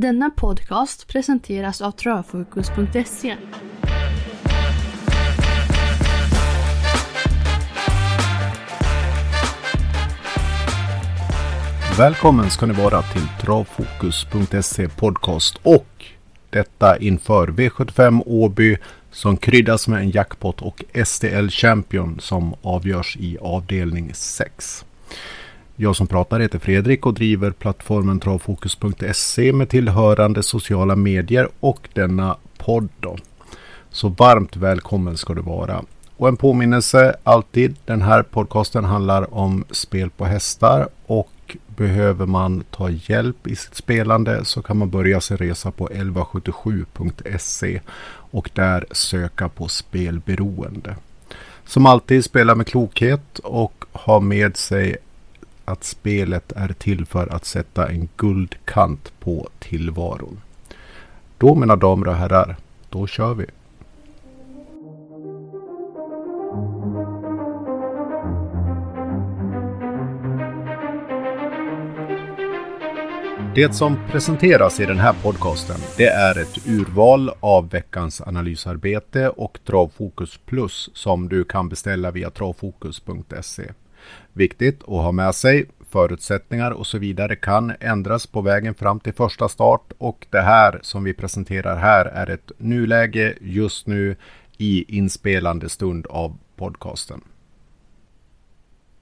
Denna podcast presenteras av travfokus.se. Välkommen ska ni vara till travfokus.se podcast och detta inför V75 Åby som kryddas med en jackpot och STL Champion som avgörs i avdelning 6. Jag som pratar heter Fredrik och driver plattformen travfokus.se med tillhörande sociala medier och denna podd. Då. Så varmt välkommen ska du vara. Och en påminnelse alltid. Den här podcasten handlar om spel på hästar och behöver man ta hjälp i sitt spelande så kan man börja sin resa på 1177.se och där söka på spelberoende. Som alltid spela med klokhet och ha med sig att spelet är till för att sätta en guldkant på tillvaron. Då mina damer och herrar, då kör vi! Det som presenteras i den här podcasten det är ett urval av veckans analysarbete och Travfokus Plus som du kan beställa via travfokus.se. Viktigt att ha med sig. Förutsättningar och så vidare kan ändras på vägen fram till första start och det här som vi presenterar här är ett nuläge just nu i inspelande stund av podcasten.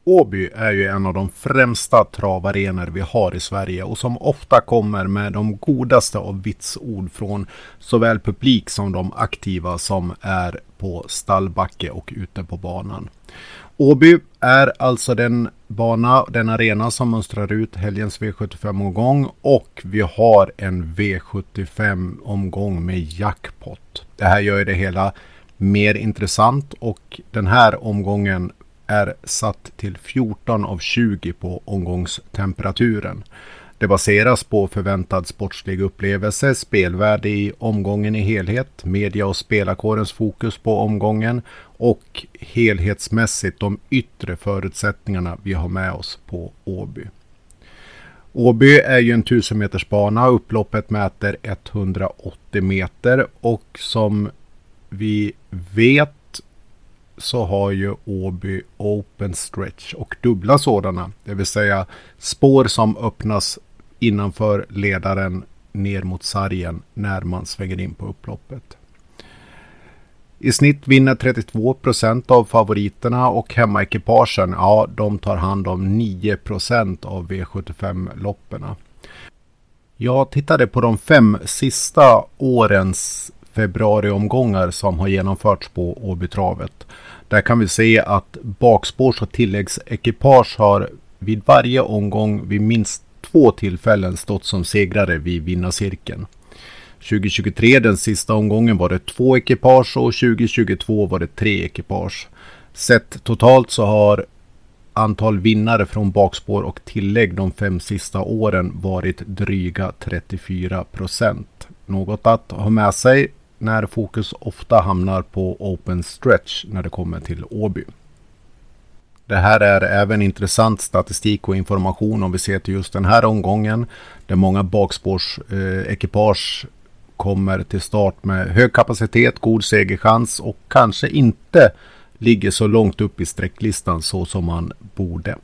Åby är ju en av de främsta travarenor vi har i Sverige och som ofta kommer med de godaste av vitsord från såväl publik som de aktiva som är på stallbacke och ute på banan. Åby är alltså den bana, den arena som mönstrar ut helgens V75-omgång och vi har en V75-omgång med jackpot. Det här gör ju det hela mer intressant och den här omgången är satt till 14 av 20 på omgångstemperaturen. Det baseras på förväntad sportslig upplevelse, spelvärde i omgången i helhet, media och spelarkårens fokus på omgången och helhetsmässigt de yttre förutsättningarna vi har med oss på Åby. Åby är ju en 1000 meters bana. Upploppet mäter 180 meter och som vi vet så har ju Åby open stretch och dubbla sådana. Det vill säga spår som öppnas innanför ledaren ner mot sargen när man svänger in på upploppet. I snitt vinner 32 procent av favoriterna och hemmaekipagen, ja, de tar hand om 9 procent av V75-loppen. Jag tittade på de fem sista årens februariomgångar som har genomförts på Åbytravet. Där kan vi se att bakspårs och tilläggsekipage har vid varje omgång vid minst två tillfällen stått som segrare vid vinnarcirkeln. 2023, den sista omgången, var det två ekipage och 2022 var det tre ekipage. Sett totalt så har antal vinnare från bakspår och tillägg de fem sista åren varit dryga 34 procent. Något att ha med sig när fokus ofta hamnar på open stretch när det kommer till Åby. Det här är även intressant statistik och information om vi ser till just den här omgången där många bakspårsekipage eh, kommer till start med hög kapacitet, god segerchans och kanske inte ligger så långt upp i sträcklistan så som man borde.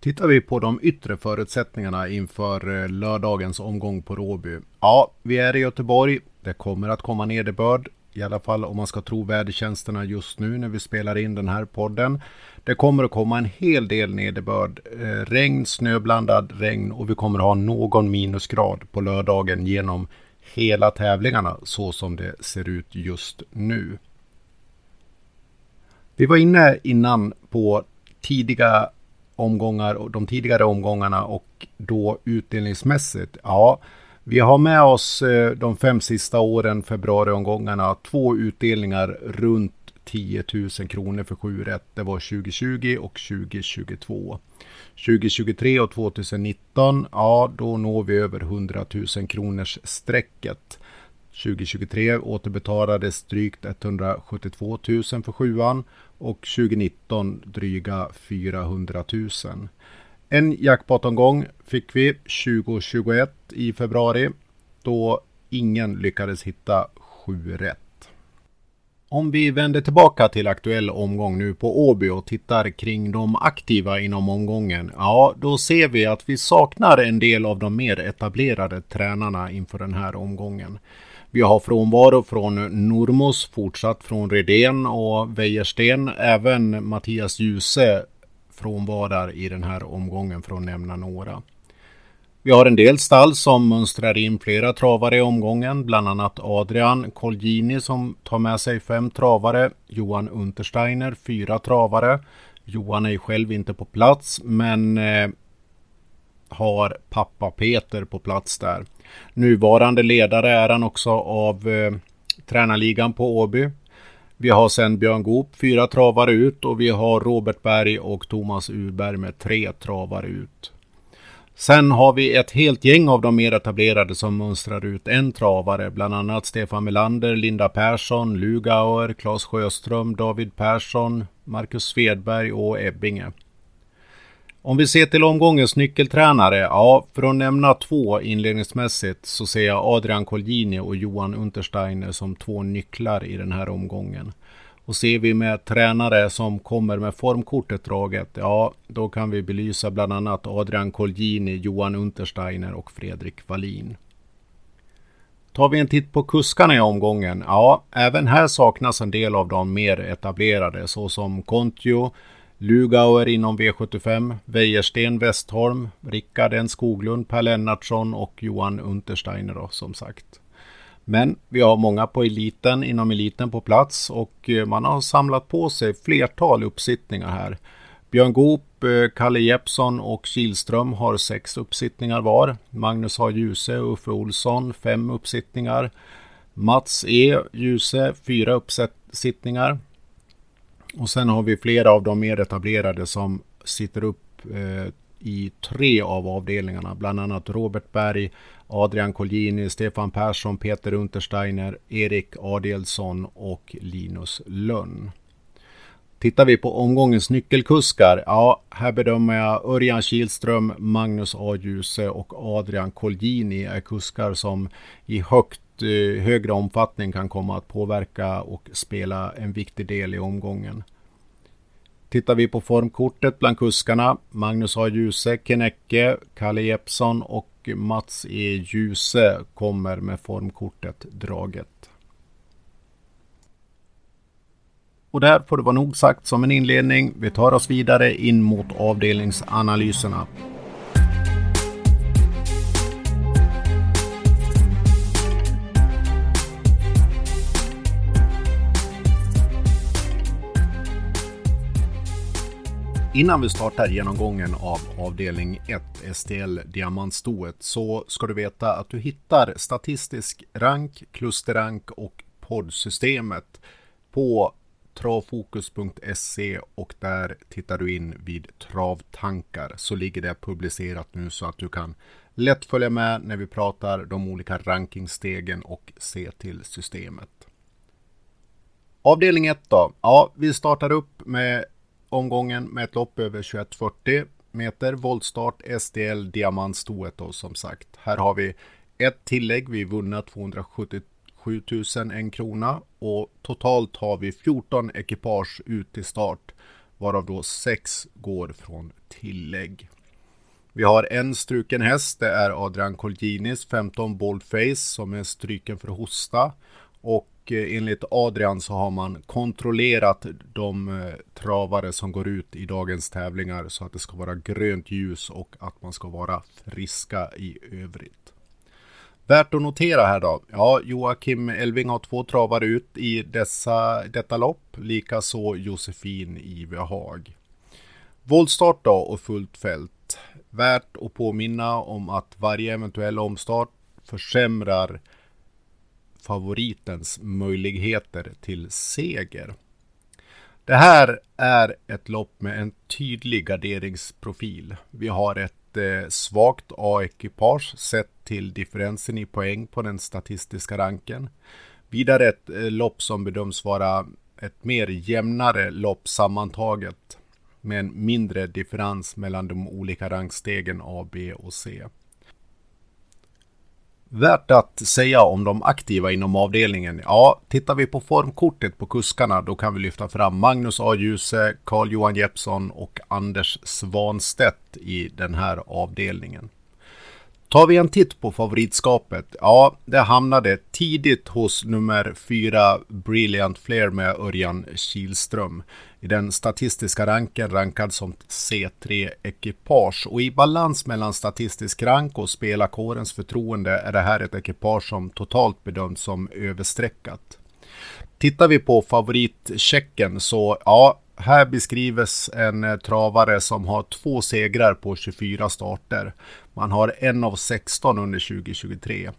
Tittar vi på de yttre förutsättningarna inför eh, lördagens omgång på Råby. Ja, vi är i Göteborg. Det kommer att komma nederbörd. I alla fall om man ska tro vädertjänsterna just nu när vi spelar in den här podden. Det kommer att komma en hel del nederbörd. Eh, regn, snöblandad regn och vi kommer att ha någon minusgrad på lördagen genom hela tävlingarna så som det ser ut just nu. Vi var inne innan på tidiga omgångar, och de tidigare omgångarna och då utdelningsmässigt. Ja, vi har med oss eh, de fem sista åren, februariomgångarna, två utdelningar runt 10 000 kronor för 7. rätt. Det var 2020 och 2022. 2023 och 2019, ja då når vi över 100 000 kronors strecket. 2023 återbetalades drygt 172 000 för sjuan och 2019 dryga 400 000. En jackpotomgång fick vi 2021 i februari då ingen lyckades hitta sju rätt. Om vi vänder tillbaka till aktuell omgång nu på Åby och tittar kring de aktiva inom omgången. Ja, då ser vi att vi saknar en del av de mer etablerade tränarna inför den här omgången. Vi har frånvaro från Normos, fortsatt från Redén och Wejersten, Även Mattias Djuse frånvarar i den här omgången för att nämna några. Vi har en del stall som mönstrar in flera travare i omgången, bland annat Adrian Colgjini som tar med sig fem travare, Johan Untersteiner fyra travare. Johan är ju själv inte på plats men eh, har pappa Peter på plats där. Nuvarande ledare är han också av eh, tränarligan på Åby. Vi har sen Björn Goop fyra travare ut och vi har Robert Berg och Thomas Urberg med tre travare ut. Sen har vi ett helt gäng av de mer etablerade som mönstrar ut en travare, bland annat Stefan Melander, Linda Persson, Lugauer, Claes Sjöström, David Persson, Marcus Svedberg och Ebbinge. Om vi ser till omgångens nyckeltränare, ja, för att nämna två inledningsmässigt så ser jag Adrian Colgjini och Johan Untersteiner som två nycklar i den här omgången. Och ser vi med tränare som kommer med formkortet draget, ja, då kan vi belysa bland annat Adrian Colgjini, Johan Untersteiner och Fredrik Wallin. Tar vi en titt på kuskarna i omgången, ja, även här saknas en del av de mer etablerade såsom Kontio, Lugauer inom V75, Wäjersten Westholm, Rickard N Skoglund, Per Lennartsson och Johan Untersteiner då, som sagt. Men vi har många på eliten, inom eliten på plats och eh, man har samlat på sig flertal uppsittningar här. Björn Goop, eh, Kalle Jeppsson och Kilström har sex uppsittningar var. Magnus A. Djuse och Uffe Olsson fem uppsittningar. Mats E. Djuse fyra uppsittningar. Och sen har vi flera av de mer etablerade som sitter upp eh, i tre av avdelningarna, bland annat Robert Berg, Adrian Collini, Stefan Persson, Peter Untersteiner, Erik Adelsson och Linus Lönn. Tittar vi på omgångens nyckelkuskar, ja, här bedömer jag Örjan Kihlström, Magnus A. Djuse och Adrian Colgjini är kuskar som i högt Eh, högre omfattning kan komma att påverka och spela en viktig del i omgången. Tittar vi på formkortet bland kuskarna, Magnus A. Djuse, Kenecke, Kalle Jeppsson och Mats E. Djuse kommer med formkortet draget. Och där får det vara nog sagt som en inledning. Vi tar oss vidare in mot avdelningsanalyserna. Innan vi startar genomgången av avdelning 1 STL Diamantstoet så ska du veta att du hittar statistisk rank, klusterrank och poddsystemet på travfokus.se och där tittar du in vid travtankar så ligger det publicerat nu så att du kan lätt följa med när vi pratar de olika rankingstegen och se till systemet. Avdelning 1 då? Ja, vi startar upp med omgången med ett lopp över 2140 meter. Voltstart STL Diamantstoet då som sagt. Här har vi ett tillägg. Vi vunna 277 000 en krona och totalt har vi 14 ekipage ut till start varav då 6 går från tillägg. Vi har en struken häst. Det är Adrian Colginis 15 Boldface som är stryken för hosta och och eh, enligt Adrian så har man kontrollerat de eh, travare som går ut i dagens tävlingar så att det ska vara grönt ljus och att man ska vara friska i övrigt. Värt att notera här då. Ja, Joakim Elving har två travare ut i dessa, detta lopp. Likaså Josefin Ivehag. Voltstart då och fullt fält. Värt att påminna om att varje eventuell omstart försämrar favoritens möjligheter till seger. Det här är ett lopp med en tydlig garderingsprofil. Vi har ett eh, svagt A-ekipage sett till differensen i poäng på den statistiska ranken. Vidare ett eh, lopp som bedöms vara ett mer jämnare lopp sammantaget. med en mindre differens mellan de olika rangstegen A, B och C. Värt att säga om de aktiva inom avdelningen. Ja, tittar vi på formkortet på kuskarna då kan vi lyfta fram Magnus A. Djuse, Carl-Johan Jeppsson och Anders Svanstedt i den här avdelningen. Tar vi en titt på favoritskapet, ja, det hamnade tidigt hos nummer 4, Brilliant Flair med Örjan Kihlström. I den statistiska ranken rankad som C3 ekipage och i balans mellan statistisk rank och spelarkårens förtroende är det här ett ekipage som totalt bedöms som överstreckat. Tittar vi på favoritchecken så ja, här beskrivs en eh, travare som har två segrar på 24 starter. Man har en av 16 under 2023.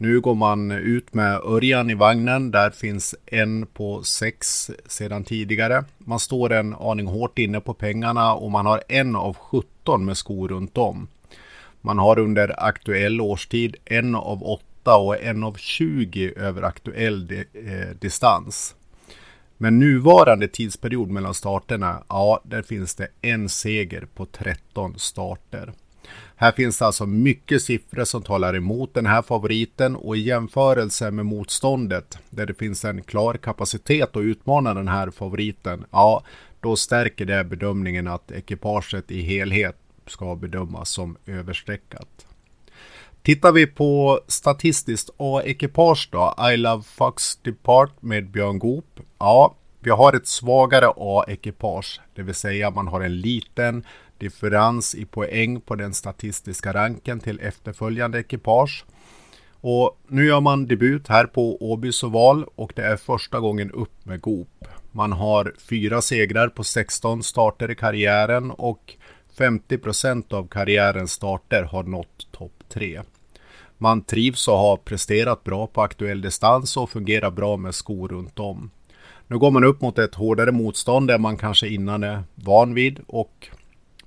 Nu går man ut med Örjan i vagnen. Där finns en på sex sedan tidigare. Man står en aning hårt inne på pengarna och man har en av 17 med skor runt om. Man har under aktuell årstid en av 8 och en av 20 över aktuell di eh, distans. Men nuvarande tidsperiod mellan starterna, ja, där finns det en seger på 13 starter. Här finns det alltså mycket siffror som talar emot den här favoriten och i jämförelse med motståndet där det finns en klar kapacitet att utmana den här favoriten, ja, då stärker det bedömningen att ekipaget i helhet ska bedömas som överstreckat. Tittar vi på statistiskt A-ekipage då, I Love Fox Depart med Björn Goop. Ja, vi har ett svagare A-ekipage, det vill säga man har en liten differens i poäng på den statistiska ranken till efterföljande ekipage. Och nu gör man debut här på Åbys oval och det är första gången upp med Goop. Man har fyra segrar på 16 starter i karriären och 50% av karriärens starter har nått topp 3. Man trivs och har presterat bra på aktuell distans och fungerar bra med skor runt om. Nu går man upp mot ett hårdare motstånd än man kanske innan är van vid och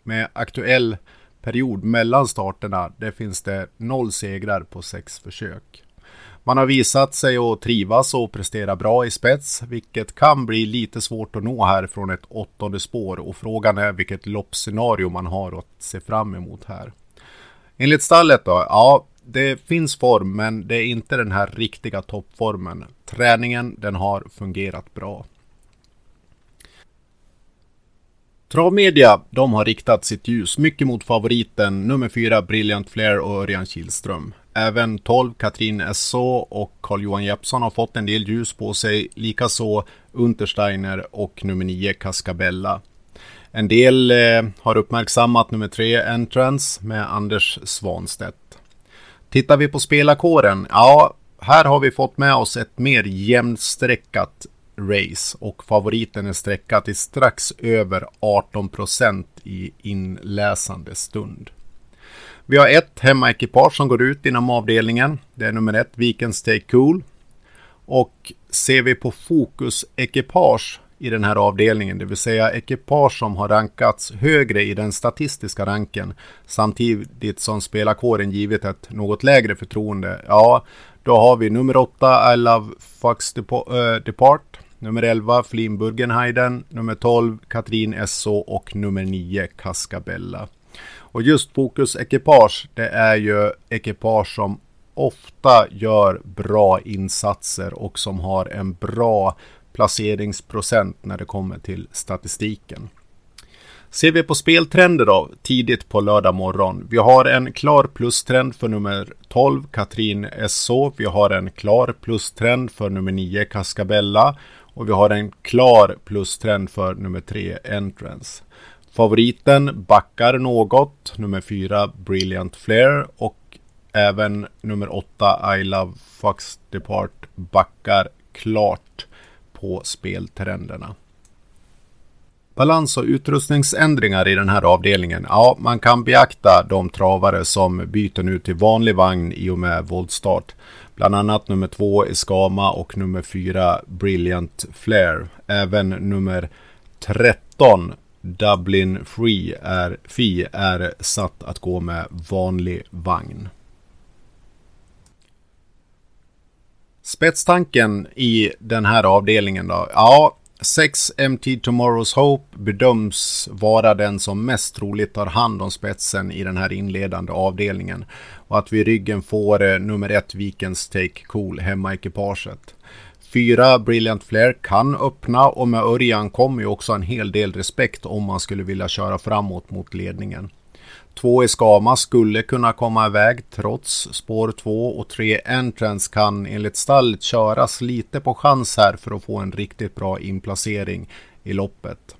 med aktuell period mellan starterna, där finns det noll segrar på sex försök. Man har visat sig att trivas och prestera bra i spets, vilket kan bli lite svårt att nå här från ett åttonde spår och frågan är vilket loppscenario man har att se fram emot här. Enligt stallet då, ja, det finns form, men det är inte den här riktiga toppformen. Träningen, den har fungerat bra. Travmedia, de har riktat sitt ljus mycket mot favoriten nummer 4 Brilliant Flair och Örjan Kihlström. Även 12 Katrin Esso och Carl-Johan Jeppsson har fått en del ljus på sig, likaså Untersteiner och nummer 9 Cascabella. En del eh, har uppmärksammat nummer 3 Entrance med Anders Svanstedt. Tittar vi på spelarkåren, ja, här har vi fått med oss ett mer jämnstreckat race och favoriten är sträckad till strax över 18% i inläsande stund. Vi har ett hemmaekipage som går ut inom avdelningen. Det är nummer ett, Viken Stay Cool. Och ser vi på fokusekipage i den här avdelningen, det vill säga ekipage som har rankats högre i den statistiska ranken samtidigt som spelarkåren givit ett något lägre förtroende. Ja, då har vi nummer 8 I Love Fox eh, Depart, nummer 11 Flin Burgenheiden, nummer 12 Katrin Esso och nummer 9 Cascabella. Och just Fokus ekipage, det är ju ekipage som ofta gör bra insatser och som har en bra placeringsprocent när det kommer till statistiken. Ser vi på speltrender då, tidigt på lördag morgon. Vi har en klar plustrend för nummer 12, Katrin SO. Vi har en klar plustrend för nummer 9, Cascabella. Och vi har en klar plustrend för nummer 3, Entrance. Favoriten backar något, nummer 4, Brilliant Flare. Och även nummer 8, I Love Fox Depart backar klart på speltrenderna. Balans och utrustningsändringar i den här avdelningen. Ja, man kan beakta de travare som byter nu till vanlig vagn i och med voltstart. Bland annat nummer två Escama och nummer fyra Brilliant Flair. Även nummer 13 Dublin Free är, Fee är satt att gå med vanlig vagn. Spetstanken i den här avdelningen då? Ja, 6 MT Tomorrow's Hope bedöms vara den som mest troligt tar hand om spetsen i den här inledande avdelningen. Och att vi i ryggen får eh, nummer ett Vikens Take Cool hemma ekipaget. Fyra Brilliant Flair kan öppna och med Örjan kommer ju också en hel del respekt om man skulle vilja köra framåt mot ledningen. Två Eskama skulle kunna komma iväg trots spår 2 och tre Entrance kan enligt stallet köras lite på chans här för att få en riktigt bra inplacering i loppet.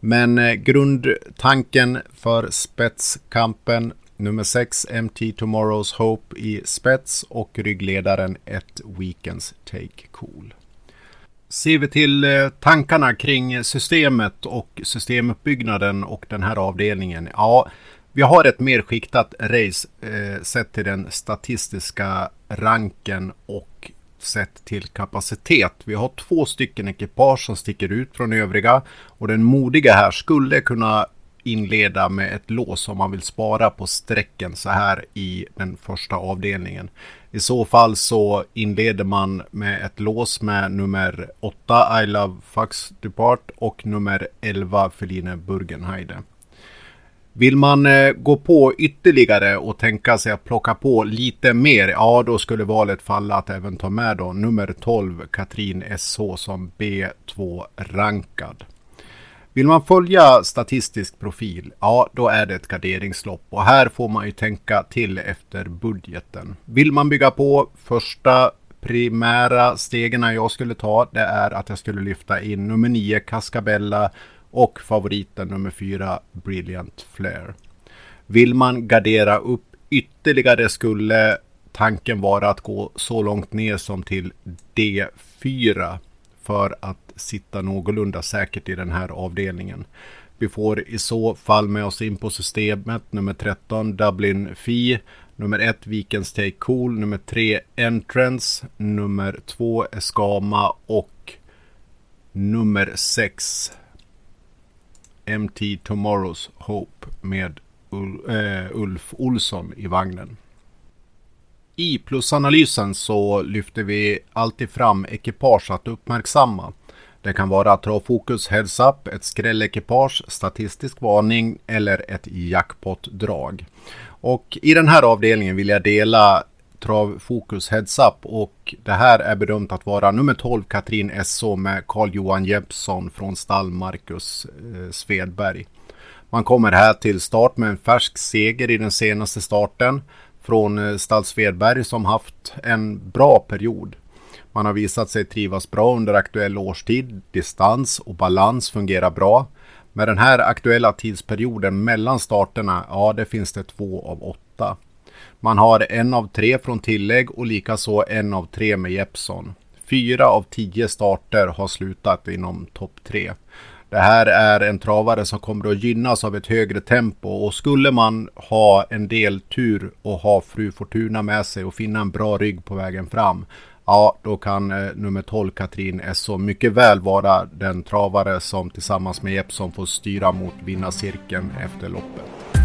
Men eh, grundtanken för spetskampen nummer 6 MT Tomorrow's Hope i spets och ryggledaren 1 Weekends Take Cool. Ser vi till eh, tankarna kring systemet och systemuppbyggnaden och den här avdelningen. Ja, vi har ett mer skiktat race eh, sett till den statistiska ranken och sett till kapacitet. Vi har två stycken ekipage som sticker ut från övriga och den modiga här skulle kunna inleda med ett lås om man vill spara på strecken så här i den första avdelningen. I så fall så inleder man med ett lås med nummer 8 I Love Fax Depart och nummer 11 Feline Burgenheide. Vill man eh, gå på ytterligare och tänka sig att plocka på lite mer, ja då skulle valet falla att även ta med då nummer 12 Katrin SH som B2-rankad. Vill man följa statistisk profil, ja då är det ett garderingslopp och här får man ju tänka till efter budgeten. Vill man bygga på första primära stegen jag skulle ta, det är att jag skulle lyfta in nummer 9 Cascabella och favoriten nummer fyra, Brilliant Flare. Vill man gardera upp ytterligare skulle tanken vara att gå så långt ner som till D4 för att sitta någorlunda säkert i den här avdelningen. Vi får i så fall med oss in på systemet nummer 13 Dublin Fee, nummer 1 Vikens Take Cool, nummer 3 Entrance, nummer 2 Escama och nummer 6 MT Tomorrow's Hope med eh, Ulf Olsson i vagnen. I plusanalysen så lyfter vi alltid fram ekipage att uppmärksamma. Det kan vara travfokus heads up, ett skrällekipage, statistisk varning eller ett jackpot-drag. Och i den här avdelningen vill jag dela travfokus heads up och det här är bedömt att vara nummer 12 Katrin SO med Carl-Johan Jeppsson från stall Marcus eh, Svedberg. Man kommer här till start med en färsk seger i den senaste starten från eh, stall Svedberg som haft en bra period. Man har visat sig trivas bra under aktuell årstid. Distans och balans fungerar bra. Med den här aktuella tidsperioden mellan starterna, ja det finns det två av åtta. Man har en av tre från tillägg och likaså en av tre med Jeppson. Fyra av tio starter har slutat inom topp tre. Det här är en travare som kommer att gynnas av ett högre tempo och skulle man ha en del tur och ha fru Fortuna med sig och finna en bra rygg på vägen fram Ja, då kan eh, nummer 12 Katrin så mycket väl vara den travare som tillsammans med Jeppsson får styra mot vinnarcirkeln efter loppet.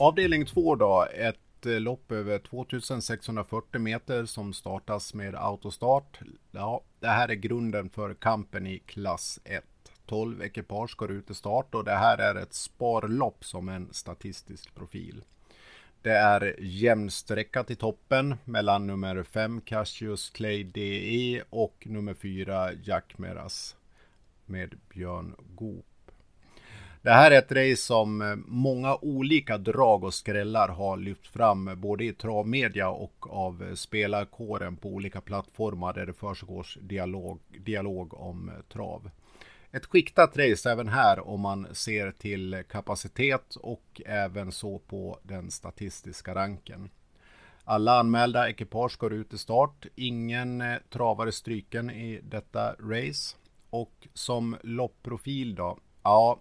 Avdelning 2 då, ett eh, lopp över 2640 meter som startas med autostart. Ja, det här är grunden för kampen i klass 1. 12 ekipage går ut i start och det här är ett sparlopp som en statistisk profil. Det är jämnsträckat i toppen mellan nummer 5 Cassius Clay DE och nummer 4 Jack Meras med Björn Goop. Det här är ett race som eh, många olika drag och skrällar har lyft fram eh, både i travmedia och av eh, spelarkåren på olika plattformar där det försiggår dialog, dialog om trav. Ett skiktat race även här om man ser till kapacitet och även så på den statistiska ranken. Alla anmälda ekipage går ut i start. Ingen travare stryken i detta race. Och som loppprofil då? Ja,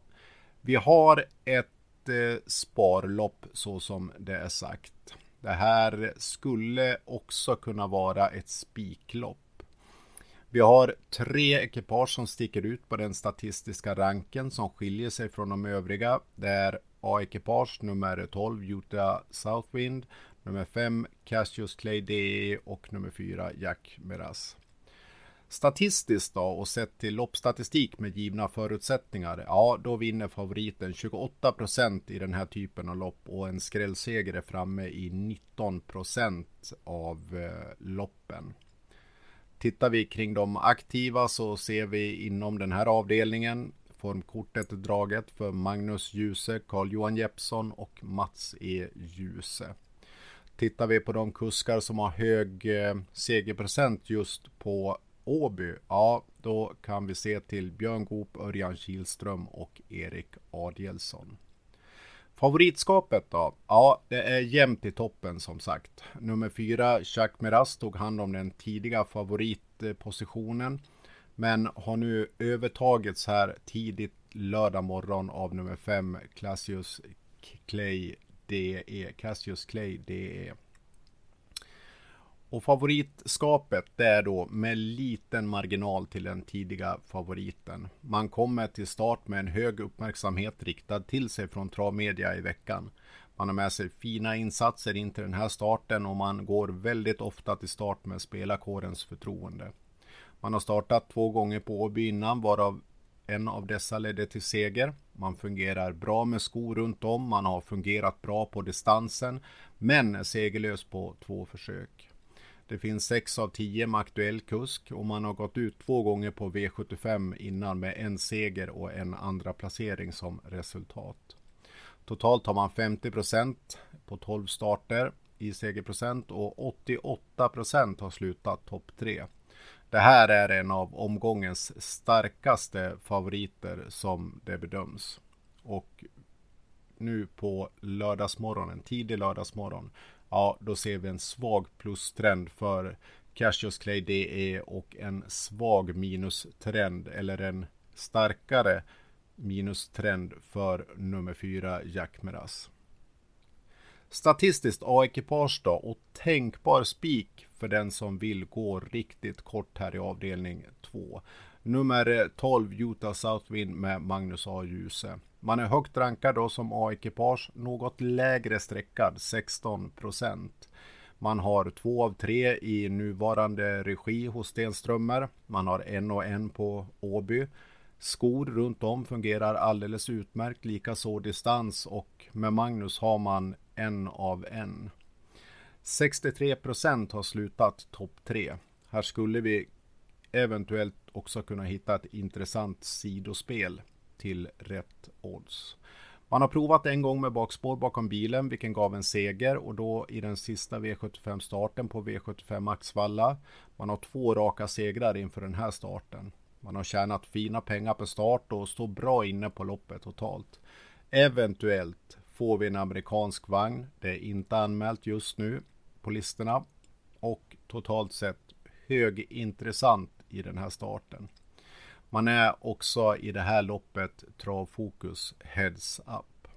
vi har ett eh, sparlopp så som det är sagt. Det här skulle också kunna vara ett spiklopp. Vi har tre ekipage som sticker ut på den statistiska ranken som skiljer sig från de övriga. Det är A-ekipage nummer 12 Utah Southwind, nummer 5 Cassius Clay DE och nummer 4 Jack Meras. Statistiskt då och sett till loppstatistik med givna förutsättningar, ja då vinner favoriten 28% i den här typen av lopp och en skrällseger är framme i 19% av eh, loppen. Tittar vi kring de aktiva så ser vi inom den här avdelningen formkortet draget för Magnus Djuse, Carl-Johan Jeppsson och Mats E. Djuse. Tittar vi på de kuskar som har hög eh, segerprocent just på Åby, ja då kan vi se till Björn Goop, Örjan Kihlström och Erik Adielsson. Favoritskapet då? Ja, det är jämnt i toppen som sagt. Nummer fyra, Jacques Meras, tog hand om den tidiga favoritpositionen. Men har nu övertagits här tidigt lördag morgon av nummer fem, Cassius Clay DE. Cassius Clay DE. Och favoritskapet det är då med liten marginal till den tidiga favoriten. Man kommer till start med en hög uppmärksamhet riktad till sig från travmedia i veckan. Man har med sig fina insatser in till den här starten och man går väldigt ofta till start med spelarkårens förtroende. Man har startat två gånger på Åby innan varav en av dessa ledde till seger. Man fungerar bra med skor runt om. Man har fungerat bra på distansen men är segerlös på två försök. Det finns 6 av 10 med aktuell kusk och man har gått ut två gånger på V75 innan med en seger och en andra placering som resultat. Totalt har man 50% på 12 starter i segerprocent och 88% har slutat topp 3. Det här är en av omgångens starkaste favoriter som det bedöms. Och nu på lördagsmorgonen, tidig lördagsmorgon, ja då ser vi en svag plustrend för Cassius Clay DE och en svag minustrend eller en starkare minustrend för nummer 4 Jack Meras. Statistiskt A-ekipage då och tänkbar spik för den som vill gå riktigt kort här i avdelning 2. Nummer 12 Utah Southwind med Magnus A. Djuse. Man är högt rankad då som A-ekipage, något lägre sträckad 16 procent. Man har två av tre i nuvarande regi hos Stenströmer. Man har en och en på Åby. Skor runt om fungerar alldeles utmärkt, likaså distans och med Magnus har man en av en. 63 procent har slutat topp tre. Här skulle vi eventuellt också kunna hitta ett intressant sidospel till rätt odds. Man har provat en gång med bakspår bakom bilen, vilken gav en seger och då i den sista V75-starten på V75 Axvalla. Man har två raka segrar inför den här starten. Man har tjänat fina pengar på start och står bra inne på loppet totalt. Eventuellt får vi en amerikansk vagn. Det är inte anmält just nu på listorna och totalt sett högintressant i den här starten. Man är också i det här loppet travfokus heads up.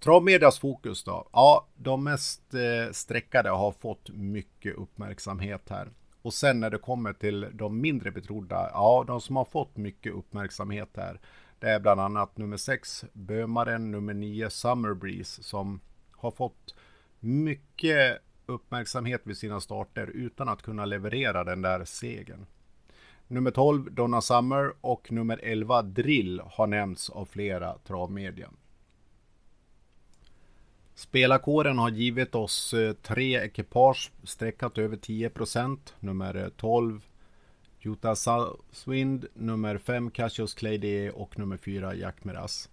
Travmedias fokus då? Ja, de mest eh, sträckade har fått mycket uppmärksamhet här. Och sen när det kommer till de mindre betrodda, ja, de som har fått mycket uppmärksamhet här, det är bland annat nummer 6, Bömaren, nummer 9, Summer Breeze, som har fått mycket uppmärksamhet vid sina starter utan att kunna leverera den där segern. Nummer 12 Donna Summer och nummer 11 Drill har nämnts av flera travmedia. Spelarkåren har givit oss eh, tre ekipage sträckat över 10% Nummer eh, 12 Utah Southwind, nummer 5 Cassius Clay och nummer 4 Jack Meras.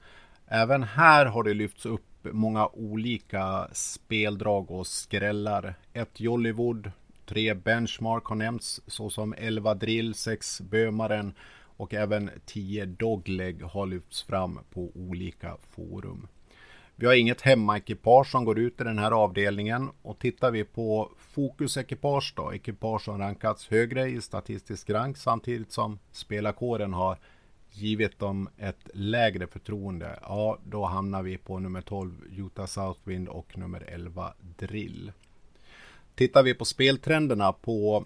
Även här har det lyfts upp många olika speldrag och skrällar. Ett Jollywood, tre Benchmark har nämnts såsom 11 Drill, 6 Bömaren och även 10 Dogleg har lyfts fram på olika forum. Vi har inget hemmaekipage som går ut i den här avdelningen och tittar vi på fokusekipage då, ekipage som rankats högre i statistisk rank samtidigt som spelarkåren har givit dem ett lägre förtroende, ja då hamnar vi på nummer 12 Utah Southwind och nummer 11 Drill. Tittar vi på speltrenderna på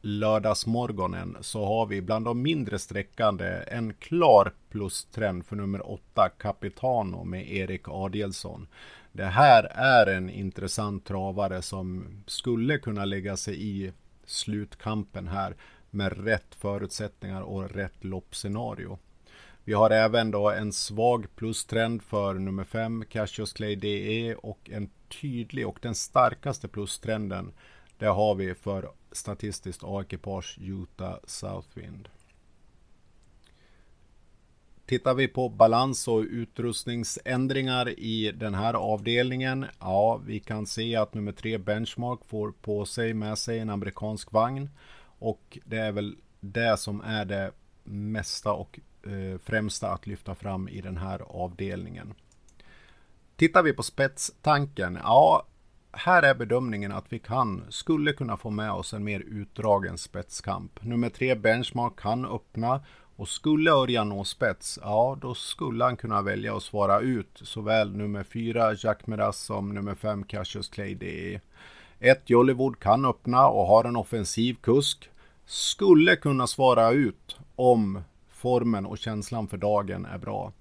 lördagsmorgonen så har vi bland de mindre sträckande en klar plustrend för nummer 8 Capitano med Erik Adielsson. Det här är en intressant travare som skulle kunna lägga sig i slutkampen här med rätt förutsättningar och rätt loppscenario. Vi har även då en svag plustrend för nummer 5 Cassius Clay DE och en tydlig och den starkaste plustrenden det har vi för statistiskt A-ekipage Utah Southwind. Tittar vi på balans och utrustningsändringar i den här avdelningen. Ja, vi kan se att nummer 3 Benchmark får på sig med sig en amerikansk vagn. Och det är väl det som är det mesta och Eh, främsta att lyfta fram i den här avdelningen. Tittar vi på spetstanken, ja, här är bedömningen att vi kan, skulle kunna få med oss en mer utdragen spetskamp. Nummer tre Benchmark kan öppna och skulle Örjan nå spets, ja då skulle han kunna välja att svara ut såväl nummer fyra Jack Meras som nummer fem Cassius Clay DE. Ett Jollywood kan öppna och har en offensiv kusk. Skulle kunna svara ut om formen och känslan för dagen är bra.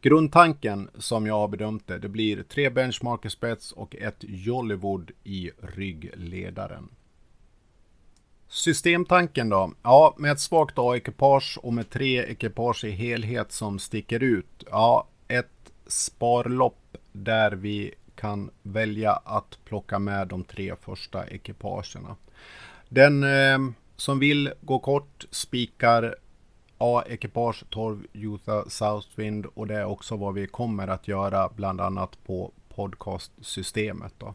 Grundtanken som jag har bedömt det, det blir tre benchmarker spets och ett Jollywood i ryggledaren. Systemtanken då? Ja, med ett svagt A-ekipage och med tre ekipage i helhet som sticker ut. Ja, ett sparlopp där vi kan välja att plocka med de tre första ekipagerna. Den eh, som vill gå kort spikar A-ekipage 12 Utah Southwind och det är också vad vi kommer att göra bland annat på podcastsystemet. Då.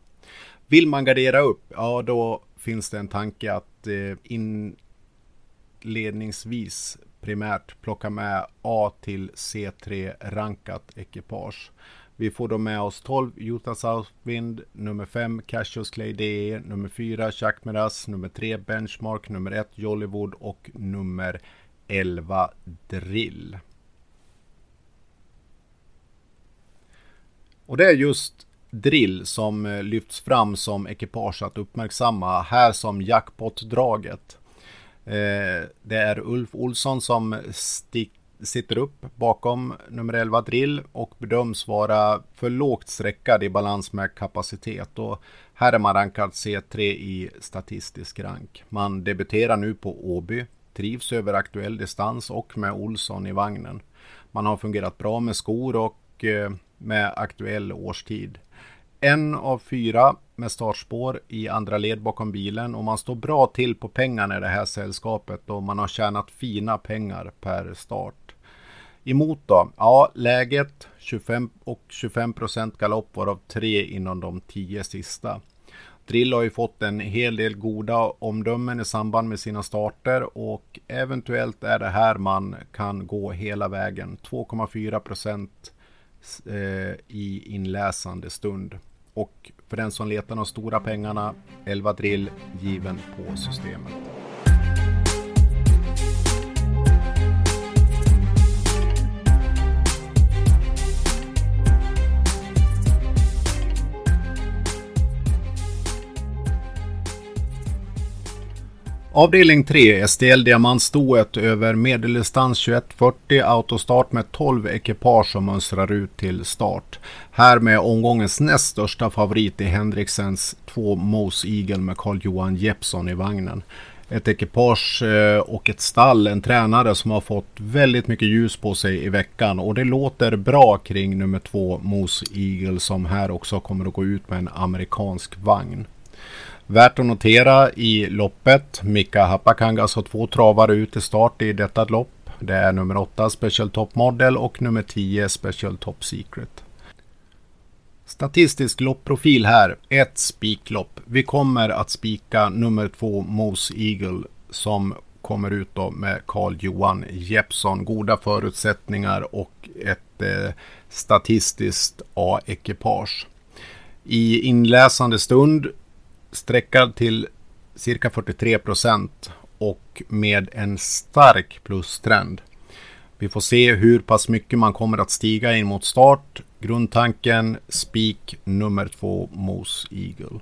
Vill man gardera upp, ja då finns det en tanke att eh, inledningsvis primärt plocka med A till C3 rankat ekipage. Vi får då med oss 12 Utah Southwind, nummer 5 Cassius Clay DE, nummer 4 Chakmeras, nummer 3 Benchmark, nummer 1 Jollywood och nummer 11 drill. Och det är just drill som eh, lyfts fram som ekipage att uppmärksamma här som jackpot-draget. Eh, det är Ulf Olsson som sitter upp bakom nummer 11 drill och bedöms vara för lågt sträckad i balans med kapacitet. Och här är man rankad C3 i statistisk rank. Man debuterar nu på Åby Trivs över aktuell distans och med Olsson i vagnen. Man har fungerat bra med skor och eh, med aktuell årstid. En av fyra med startspår i andra led bakom bilen och man står bra till på pengarna i det här sällskapet och man har tjänat fina pengar per start. Emot då? Ja, läget 25 och 25 procent galopp varav tre inom de tio sista. Drill har ju fått en hel del goda omdömen i samband med sina starter och eventuellt är det här man kan gå hela vägen. 2,4 procent eh, i inläsande stund. Och för den som letar de stora pengarna, 11 drill given på systemet. Avdelning 3 STL Diamantstoet över medeldistans 2140 autostart med 12 ekipage som mönstrar ut till start. Här med omgångens näst största favorit i Henriksens två Mose Eagle med Carl-Johan Jeppsson i vagnen. Ett ekipage eh, och ett stall, en tränare som har fått väldigt mycket ljus på sig i veckan och det låter bra kring nummer två, Mose Eagle som här också kommer att gå ut med en amerikansk vagn. Värt att notera i loppet. Mika Hapakangas har två travare ut i start i detta lopp. Det är nummer 8 Special Top Model och nummer 10 Special Top Secret. Statistisk loppprofil här. Ett spiklopp. Vi kommer att spika nummer 2 Mose Eagle som kommer ut då med Carl Johan Jeppsson. Goda förutsättningar och ett eh, statistiskt A-ekipage. I inläsande stund sträckad till cirka 43 procent och med en stark plustrend. Vi får se hur pass mycket man kommer att stiga in mot start. Grundtanken spik nummer två Moose Eagle.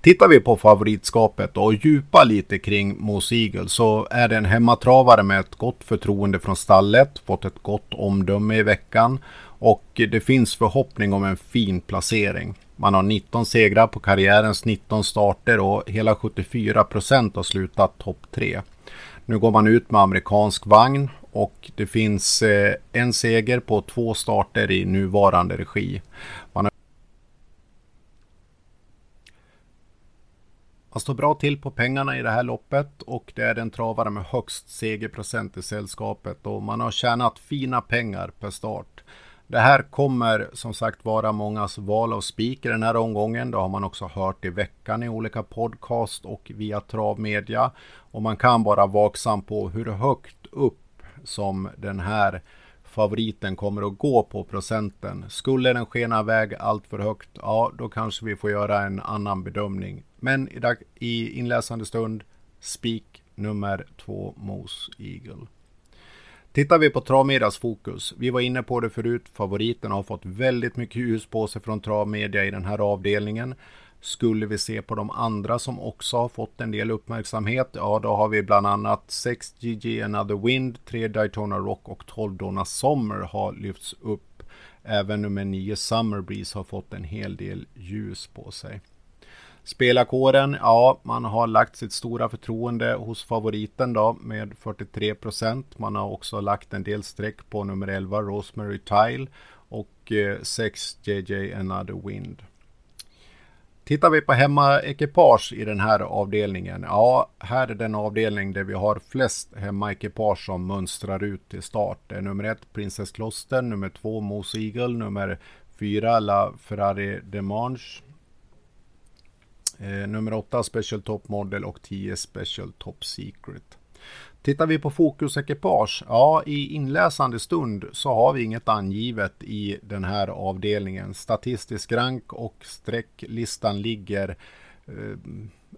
Tittar vi på favoritskapet och djupar lite kring Moose Eagle så är det en hemmatravare med ett gott förtroende från stallet, fått ett gott omdöme i veckan och det finns förhoppning om en fin placering. Man har 19 segrar på karriärens 19 starter och hela 74 procent har slutat topp 3. Nu går man ut med amerikansk vagn och det finns eh, en seger på två starter i nuvarande regi. Man, har... man står bra till på pengarna i det här loppet och det är den travare med högst segerprocent i sällskapet och man har tjänat fina pengar per start. Det här kommer som sagt vara mångas val av spik i den här omgången. Det har man också hört i veckan i olika podcast och via travmedia. Och man kan vara vaksam på hur högt upp som den här favoriten kommer att gå på procenten. Skulle den skena iväg allt för högt, ja då kanske vi får göra en annan bedömning. Men i, dag, i inläsande stund, spik nummer två Mos Eagle. Tittar vi på Travmedias fokus. Vi var inne på det förut. Favoriten har fått väldigt mycket ljus på sig från Travmedia i den här avdelningen. Skulle vi se på de andra som också har fått en del uppmärksamhet, ja då har vi bland annat 6 GG Another Wind, 3 Daytona Rock och 12 Donna Summer har lyfts upp. Även nummer 9 Summer Breeze har fått en hel del ljus på sig. Spelarkåren, ja, man har lagt sitt stora förtroende hos favoriten då med 43 procent. Man har också lagt en del streck på nummer 11 Rosemary Tile och 6 eh, JJ Another Wind. Tittar vi på hemmaekipage i den här avdelningen, ja, här är den avdelning där vi har flest hemmaekipage som mönstrar ut till start. Det är nummer 1 Princess Kloster, nummer 2 Moose Eagle, nummer 4 La Ferrari Demange, Eh, nummer 8 Special Top Model och 10 Special Top Secret. Tittar vi på fokusekipage, ja i inläsande stund så har vi inget angivet i den här avdelningen. Statistisk rank och strecklistan ligger eh,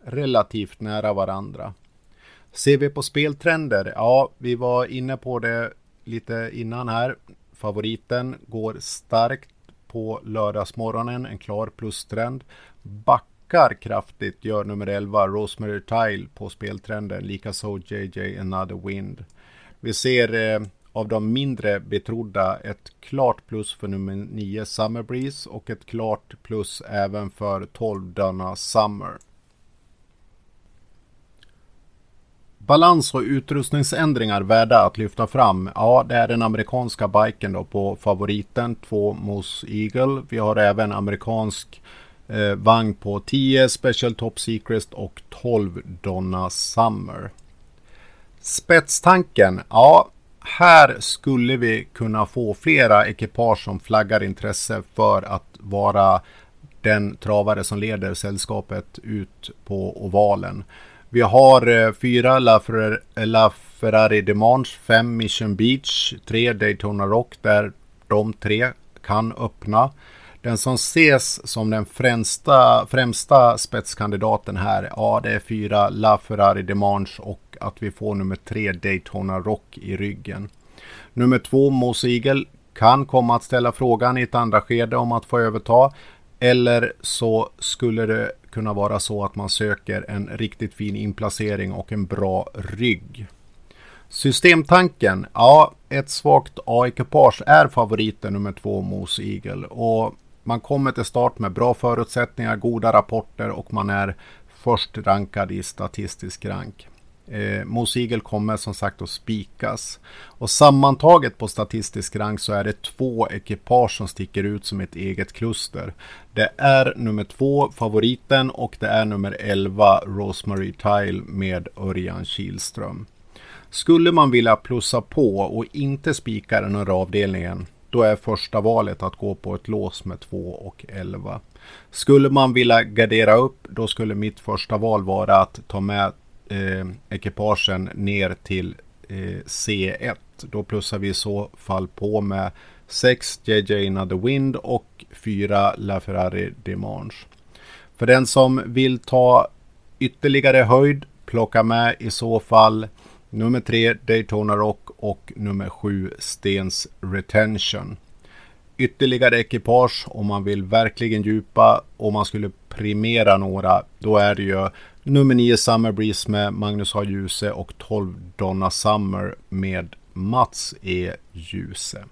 relativt nära varandra. Ser vi på speltrender, ja vi var inne på det lite innan här. Favoriten går starkt på lördagsmorgonen, en klar plustrend. Back ökar kraftigt gör nummer 11 Rosemary Tile på speltrenden, likaså JJ Another Wind. Vi ser eh, av de mindre betrodda ett klart plus för nummer 9 Summer Breeze och ett klart plus även för 12 Donna Summer. Balans och utrustningsändringar värda att lyfta fram. Ja, det är den amerikanska biken då på favoriten 2 Moose Eagle. Vi har även amerikansk eh, vagn på 10 Special Top Secret och 12 Donna Summer. Spetstanken, ja, här skulle vi kunna få flera ekipage som flaggar intresse för att vara den travare som leder sällskapet ut på ovalen. Vi har eh, fyra La, Fer La Ferrari Demange, fem Mission Beach, tre Daytona Rock där de tre kan öppna. Den som ses som den främsta, främsta spetskandidaten här, ja det är fyra La Ferrari Demange och att vi får nummer tre Daytona Rock i ryggen. Nummer två Mos Eagle kan komma att ställa frågan i ett andra skede om att få överta. Eller så skulle det kunna vara så att man söker en riktigt fin inplacering och en bra rygg. Systemtanken, ja ett svagt A-ekipage är favoriten nummer två Mos Eagle och man kommer till start med bra förutsättningar, goda rapporter och man är först rankad i statistisk rank. Eh, Mosigel kommer som sagt att spikas. Och sammantaget på statistisk rank så är det två ekipage som sticker ut som ett eget kluster. Det är nummer två, favoriten, och det är nummer 11, Rosemary Tile med Örjan Kihlström. Skulle man vilja plussa på och inte spika den här avdelningen då är första valet att gå på ett lås med 2 och 11. Skulle man vilja gardera upp, då skulle mitt första val vara att ta med eh, ekipagen ner till eh, C1. Då plussar vi i så fall på med 6 JJ Another Wind och 4 LaFerrari Demange. För den som vill ta ytterligare höjd, plocka med i så fall Nummer 3 Daytona Rock och nummer 7 Stens Retention. ytterligare ekipage om man vill verkligen djupa och man skulle primera några, då är det ju nummer 9 Summer Breeze med Magnus A. Djuse och 12 Donna Summer med Mats E. Djuse.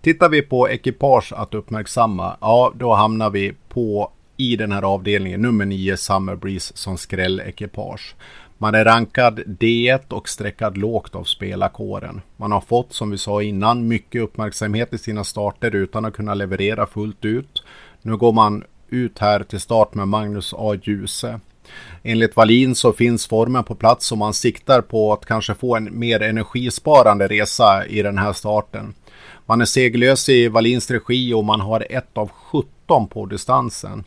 Tittar vi på ekipage att uppmärksamma, ja då hamnar vi på i den här avdelningen nummer 9 Summer Breeze som skrällekipage. Man är rankad D1 och sträckad lågt av spelarkåren. Man har fått, som vi sa innan, mycket uppmärksamhet i sina starter utan att kunna leverera fullt ut. Nu går man ut här till start med Magnus A. Djuse. Enligt Wallin så finns formen på plats och man siktar på att kanske få en mer energisparande resa i den här starten. Man är seglös i Wallins regi och man har ett av 17 på distansen.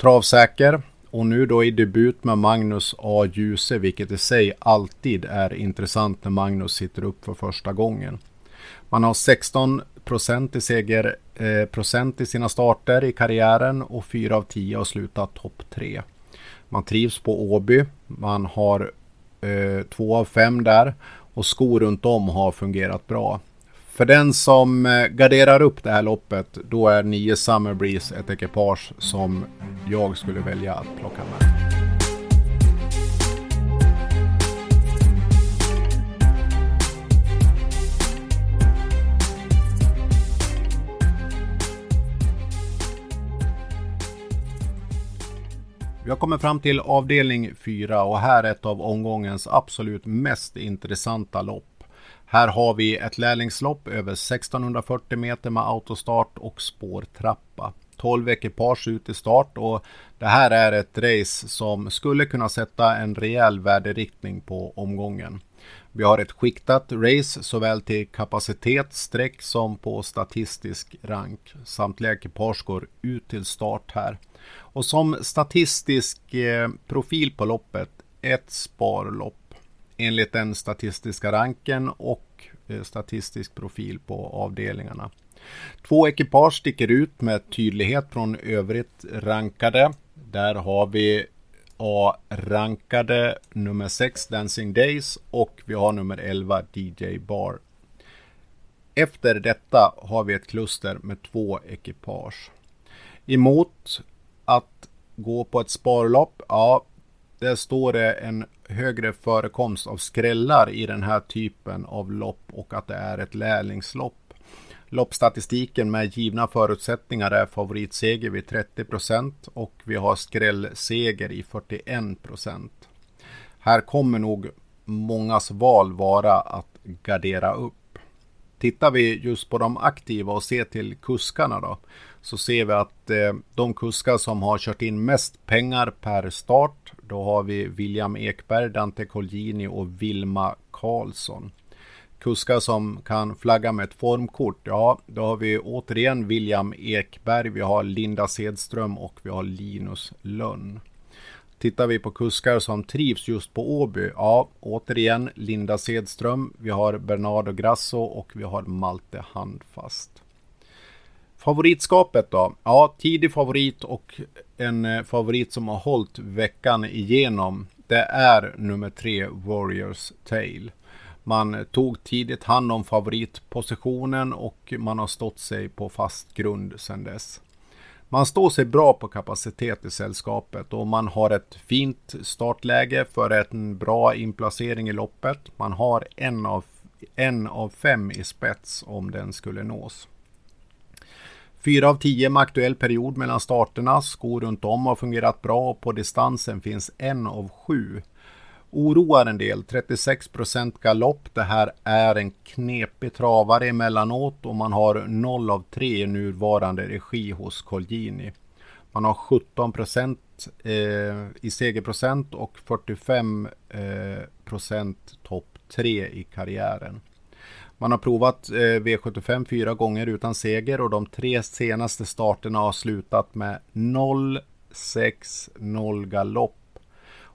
Travsäker och nu då i debut med Magnus A. Djuse, vilket i sig alltid är intressant när Magnus sitter upp för första gången. Man har 16 procent i seger eh, procent i sina starter i karriären och 4 av 10 har slutat topp 3. Man trivs på Åby. Man har eh, 2 av 5 där och skor runt om har fungerat bra. För den som eh, garderar upp det här loppet, då är 9 Summer Breeze ett ekipage som jag skulle välja att plocka med. Vi har kommit fram till avdelning 4 och här är ett av omgångens absolut mest intressanta lopp. Här har vi ett lärlingslopp över 1640 meter med autostart och spårtrappa. 12 ekipage ut i start och det här är ett race som skulle kunna sätta en rejäl värderiktning på omgången. Vi har ett skiktat race såväl till kapacitet, streck som på statistisk rank. Samtliga ekipage går ut till start här. Och som statistisk eh, profil på loppet, ett sparlopp enligt den statistiska ranken och eh, statistisk profil på avdelningarna. Två ekipage sticker ut med tydlighet från övrigt rankade. Där har vi A-rankade nummer 6 Dancing Days och vi har nummer 11 DJ Bar. Efter detta har vi ett kluster med två ekipage. Emot att gå på ett sparlopp, ja, där står det en högre förekomst av skrällar i den här typen av lopp och att det är ett lärlingslopp. Loppstatistiken med givna förutsättningar är favoritseger vid 30 procent och vi har skrällseger i 41 procent. Här kommer nog mångas val vara att gardera upp. Tittar vi just på de aktiva och ser till kuskarna då så ser vi att eh, de kuskar som har kört in mest pengar per start då har vi William Ekberg, Dante Colgini och Vilma Karlsson. Kuskar som kan flagga med ett formkort. Ja, då har vi återigen William Ekberg, vi har Linda Sedström och vi har Linus Lönn. Tittar vi på kuskar som trivs just på Åby, ja, återigen Linda Sedström, vi har Bernardo Grasso och vi har Malte Handfast. Favoritskapet då? Ja, tidig favorit och en eh, favorit som har hållit veckan igenom. Det är nummer tre Warriors Tale. Man eh, tog tidigt hand om favoritpositionen och man har stått sig på fast grund sedan dess. Man står sig bra på kapacitet i sällskapet och man har ett fint startläge för en bra inplacering i loppet. Man har en av, en av fem i spets om den skulle nås. Fyra av tio med aktuell period mellan starterna. Skor runt om har fungerat bra och på distansen finns en av sju. Oroar en del, 36% galopp. Det här är en knepig travare emellanåt och man har 0 av 3 i nuvarande regi hos Colgjini. Man har 17 eh, i segerprocent och 45 eh, topp 3 i karriären. Man har provat eh, V75 fyra gånger utan seger och de tre senaste starterna har slutat med 0-6-0 galopp.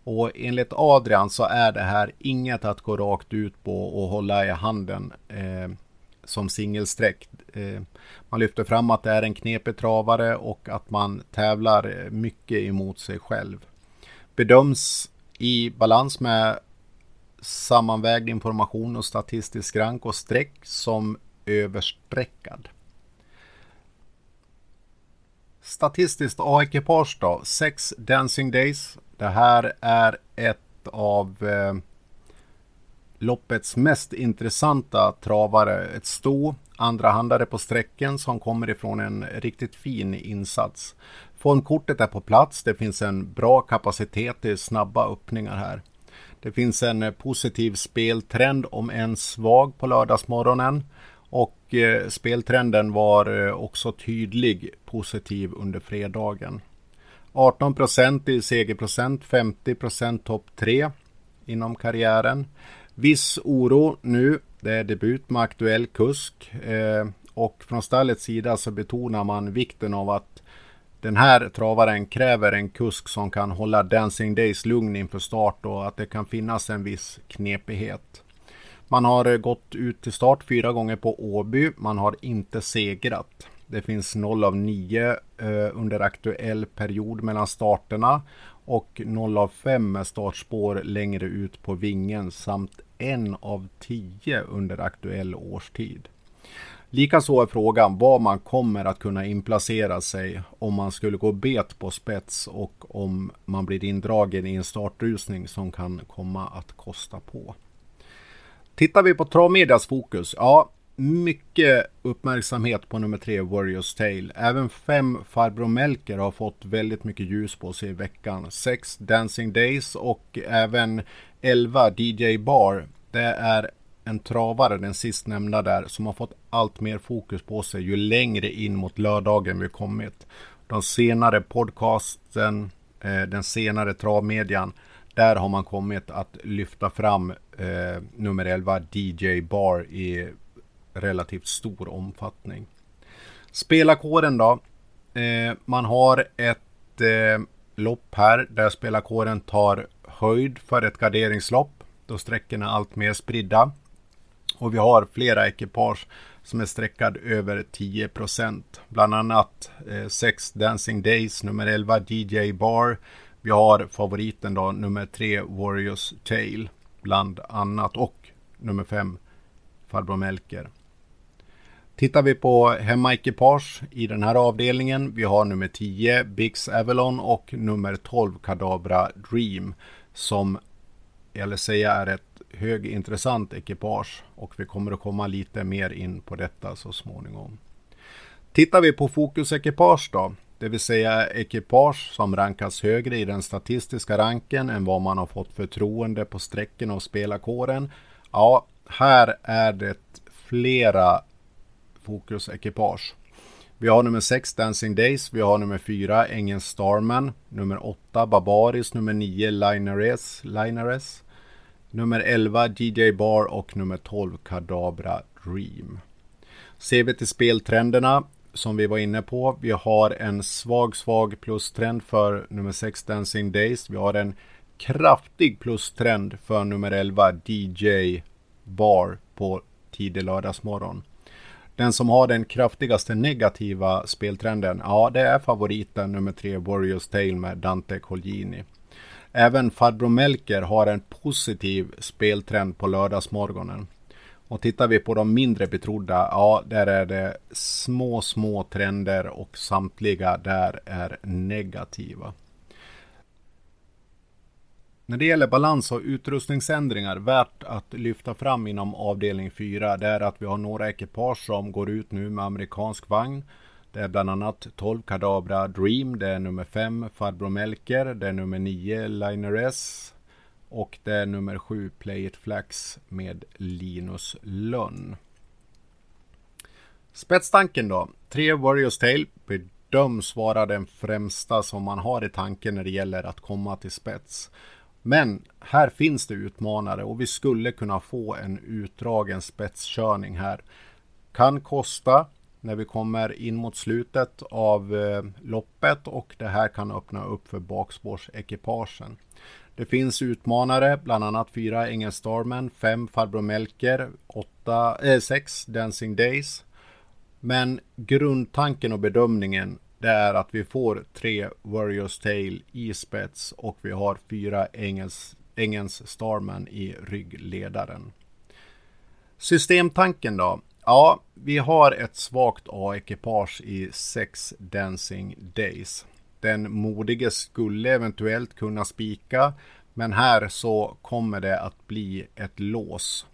Och enligt Adrian så är det här inget att gå rakt ut på och hålla i handen eh, som singelsträck. Eh, man lyfter fram att det är en knepig travare och att man tävlar eh, mycket emot sig själv. Bedöms i balans med sammanvägd information och statistisk rank och streck som överstreckad. Statistiskt A-ekipage då, 6 Dancing Days. Det här är ett av eh, loppets mest intressanta travare. Ett sto, andrahandare på sträcken som kommer ifrån en riktigt fin insats. Formkortet är på plats. Det finns en bra kapacitet till snabba öppningar här. Det finns en eh, positiv speltrend om än svag på lördagsmorgonen. Och eh, speltrenden var eh, också tydlig positiv under fredagen. 18 procent i segerprocent, 50 procent topp 3 inom karriären. Viss oro nu. Det är debut med aktuell kusk. Och från stallets sida så betonar man vikten av att den här travaren kräver en kusk som kan hålla Dancing Days lugn inför start och att det kan finnas en viss knepighet. Man har eh, gått ut till start fyra gånger på Åby. Man har inte segrat. Det finns 0 av 9 eh, under aktuell period mellan starterna och 0 av 5 med startspår längre ut på vingen samt 1 av 10 under aktuell årstid. Likaså är frågan var man kommer att kunna inplacera sig om man skulle gå bet på spets och om man blir indragen i en startrusning som kan komma att kosta på. Tittar vi på travmedias fokus, ja, mycket uppmärksamhet på nummer tre, Warriors Tale. Även fem Farbror Melker har fått väldigt mycket ljus på sig i veckan. Sex Dancing Days och även 11 DJ Bar. Det är en travare, den sistnämnda där, som har fått allt mer fokus på sig ju längre in mot lördagen vi kommit. De senare podcasten, eh, den senare travmedian, där har man kommit att lyfta fram eh, nummer 11 DJ Bar i relativt stor omfattning. Spelarkåren då. Eh, man har ett eh, lopp här där spelarkåren tar höjd för ett garderingslopp då sträckorna är allt mer spridda. Och vi har flera ekipage som är sträckad över 10 procent. Bland annat 6 Sex Dancing Days, nummer 11 DJ Bar. Vi har favoriten då, nummer 3 Warriors Tale, bland annat. Och nummer 5 Farbror Melker. Tittar vi på hemmaekipage i den här avdelningen. Vi har nummer 10 Bix Avalon och nummer 12 Kadabra Dream som eller säga är ett högintressant ekipage och vi kommer att komma lite mer in på detta så småningom. Tittar vi på fokusekipage då, det vill säga ekipage som rankas högre i den statistiska ranken än vad man har fått förtroende på strecken av spelarkåren. Ja, här är det flera fokusekipage. Vi har nummer 6 Dancing Days, vi har nummer 4 Ängeln Starman, nummer 8 Barbaris, nummer 9 Linares, Linares nummer 11 DJ Bar och nummer 12 Kadabra Dream. Ser vi till speltrenderna som vi var inne på. Vi har en svag, svag plustrend för nummer 6 Dancing Days. Vi har en kraftig plustrend för nummer 11 DJ Bar på tidig lördagsmorgon. Den som har den kraftigaste negativa speltrenden, ja det är favoriten nummer 3 Warriors Tale med Dante Colgini. Även farbror Melker har en positiv speltrend på lördagsmorgonen. Och tittar vi på de mindre betrodda, ja där är det små, små trender och samtliga där är negativa. När det gäller balans och utrustningsändringar värt att lyfta fram inom avdelning 4 det är att vi har några ekipage som går ut nu med amerikansk vagn. Det är bland annat 12 Kadabra Dream, det är nummer 5 Farbror Melker, det är nummer 9 Liner S och det är nummer 7 Play It Flax med Linus Lönn. Spetstanken då? 3 Warriors Tale bedöms vara den främsta som man har i tanken när det gäller att komma till spets. Men här finns det utmanare och vi skulle kunna få en utdragen spetskörning här. Kan kosta när vi kommer in mot slutet av eh, loppet och det här kan öppna upp för bakspårsekipagen. Det finns utmanare, bland annat fyra Engel Starman, fem Farbror Melker, åtta, äh, sex Dancing Days. Men grundtanken och bedömningen det är att vi får tre Warriors Tale i spets och vi har fyra Engels, Engels Starman i ryggledaren. Systemtanken då? Ja, vi har ett svagt A-ekipage i sex Dancing Days. Den modige skulle eventuellt kunna spika, men här så kommer det att bli ett lås.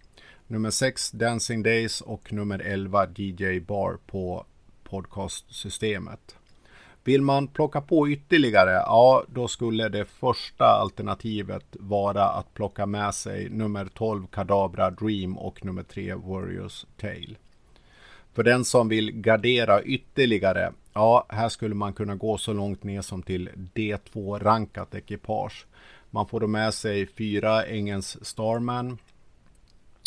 Nummer 6 Dancing Days och nummer 11 DJ Bar på podcastsystemet. Vill man plocka på ytterligare, ja då skulle det första alternativet vara att plocka med sig nummer 12 Kadabra Dream och nummer 3 Warriors Tale. För den som vill gardera ytterligare, ja här skulle man kunna gå så långt ner som till D2 rankat ekipage. Man får då med sig fyra Engels Starman.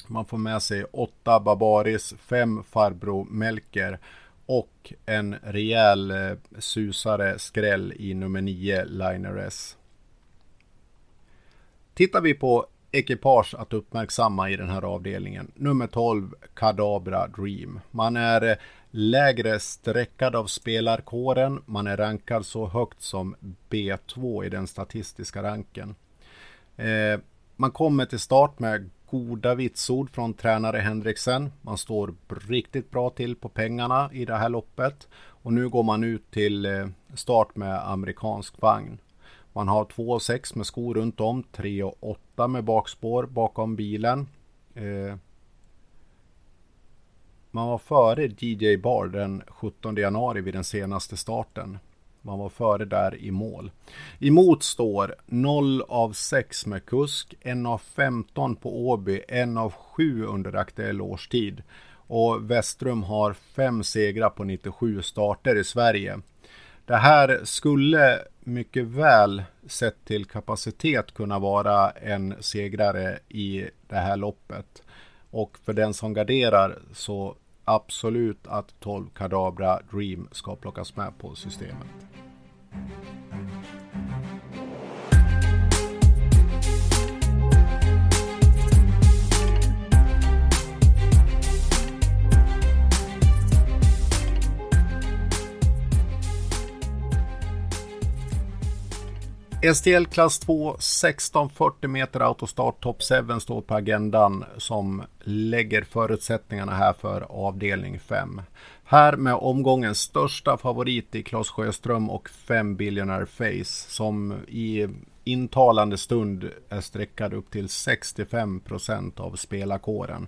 Man får med sig åtta Barbaris, fem Farbro Melker och en rejäl eh, susare skräll i nummer 9 Liner S. Tittar vi på ekipage att uppmärksamma i den här avdelningen. Nummer 12 Kadabra Dream. Man är eh, lägre sträckad av spelarkåren. Man är rankad så högt som B2 i den statistiska ranken. Eh, man kommer till start med goda vitsord från tränare Henriksen. Man står riktigt bra till på pengarna i det här loppet. Och nu går man ut till eh, start med amerikansk vagn. Man har 2,6 med skor runt om, 3,8 med bakspår bakom bilen. Eh, man var före DJ Bar den 17 januari vid den senaste starten. Man var före där i mål. Emot står 0 av 6 med kusk, 1 av 15 på Åby, 1 av 7 under aktuell årstid. Och Westrum har 5 segrar på 97 starter i Sverige. Det här skulle mycket väl sett till kapacitet kunna vara en segrare i det här loppet. Och för den som garderar så absolut att 12 Kadabra Dream ska plockas med på systemet. STL klass 2 1640 meter autostart Top 7 står på agendan som lägger förutsättningarna här för avdelning 5. Här med omgångens största favorit i Claes Sjöström och 5 Billionaire Face som i intalande stund är sträckad upp till 65 procent av spelarkåren.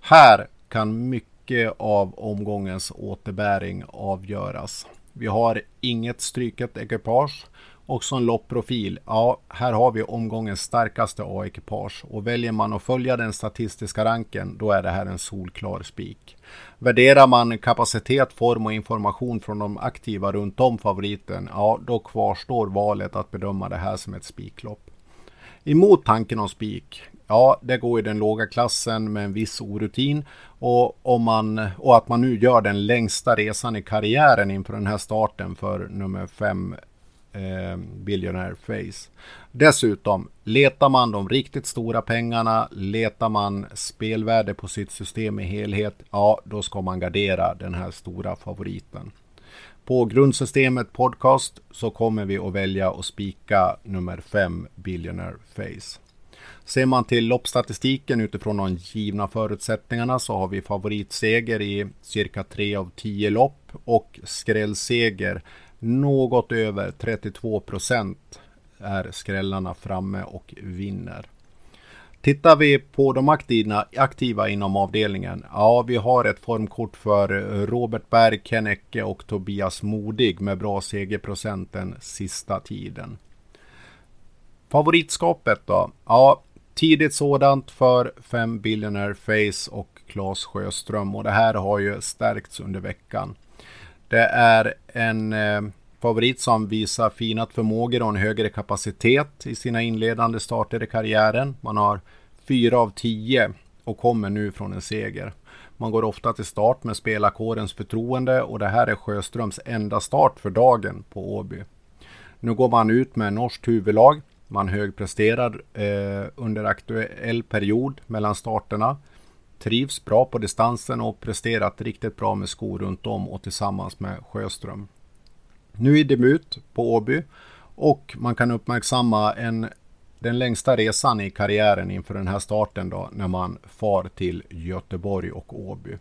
Här kan mycket av omgångens återbäring avgöras. Vi har inget stryket ekipage Också en loppprofil. Ja, här har vi omgångens starkaste A-ekipage och väljer man att följa den statistiska ranken då är det här en solklar spik. Värderar man kapacitet, form och information från de aktiva runt om favoriten, ja då kvarstår valet att bedöma det här som ett spiklopp. Emot tanken om spik, ja det går i den låga klassen med en viss orutin och, om man, och att man nu gör den längsta resan i karriären inför den här starten för nummer 5 eh, Billionaire Face. Dessutom, letar man de riktigt stora pengarna, letar man spelvärde på sitt system i helhet, ja då ska man gardera den här stora favoriten. På grundsystemet podcast så kommer vi att välja att spika nummer 5 Billionaire Face. Ser man till loppstatistiken utifrån de givna förutsättningarna så har vi favoritseger i cirka 3 av 10 lopp och skrällseger något över 32 procent är skrällarna framme och vinner. Tittar vi på de aktiva, aktiva inom avdelningen. Ja, vi har ett formkort för Robert Berg, Ken Ecke och Tobias Modig med bra segerprocent den sista tiden. Favoritskapet då? Ja, tidigt sådant för 5 Billionaire Face och Claes Sjöström och det här har ju stärkts under veckan. Det är en eh, favorit som visar finat förmågor och en högre kapacitet i sina inledande starter i karriären. Man har fyra av tio och kommer nu från en seger. Man går ofta till start med spelarkårens förtroende och det här är Sjöströms enda start för dagen på Åby. Nu går man ut med norskt huvudlag. Man högpresterar eh, under aktuell period mellan starterna trivs bra på distansen och presterat riktigt bra med skor runt om och tillsammans med Sjöström. Nu i debut på Åby och man kan uppmärksamma en, den längsta resan i karriären inför den här starten då när man far till Göteborg och Åby.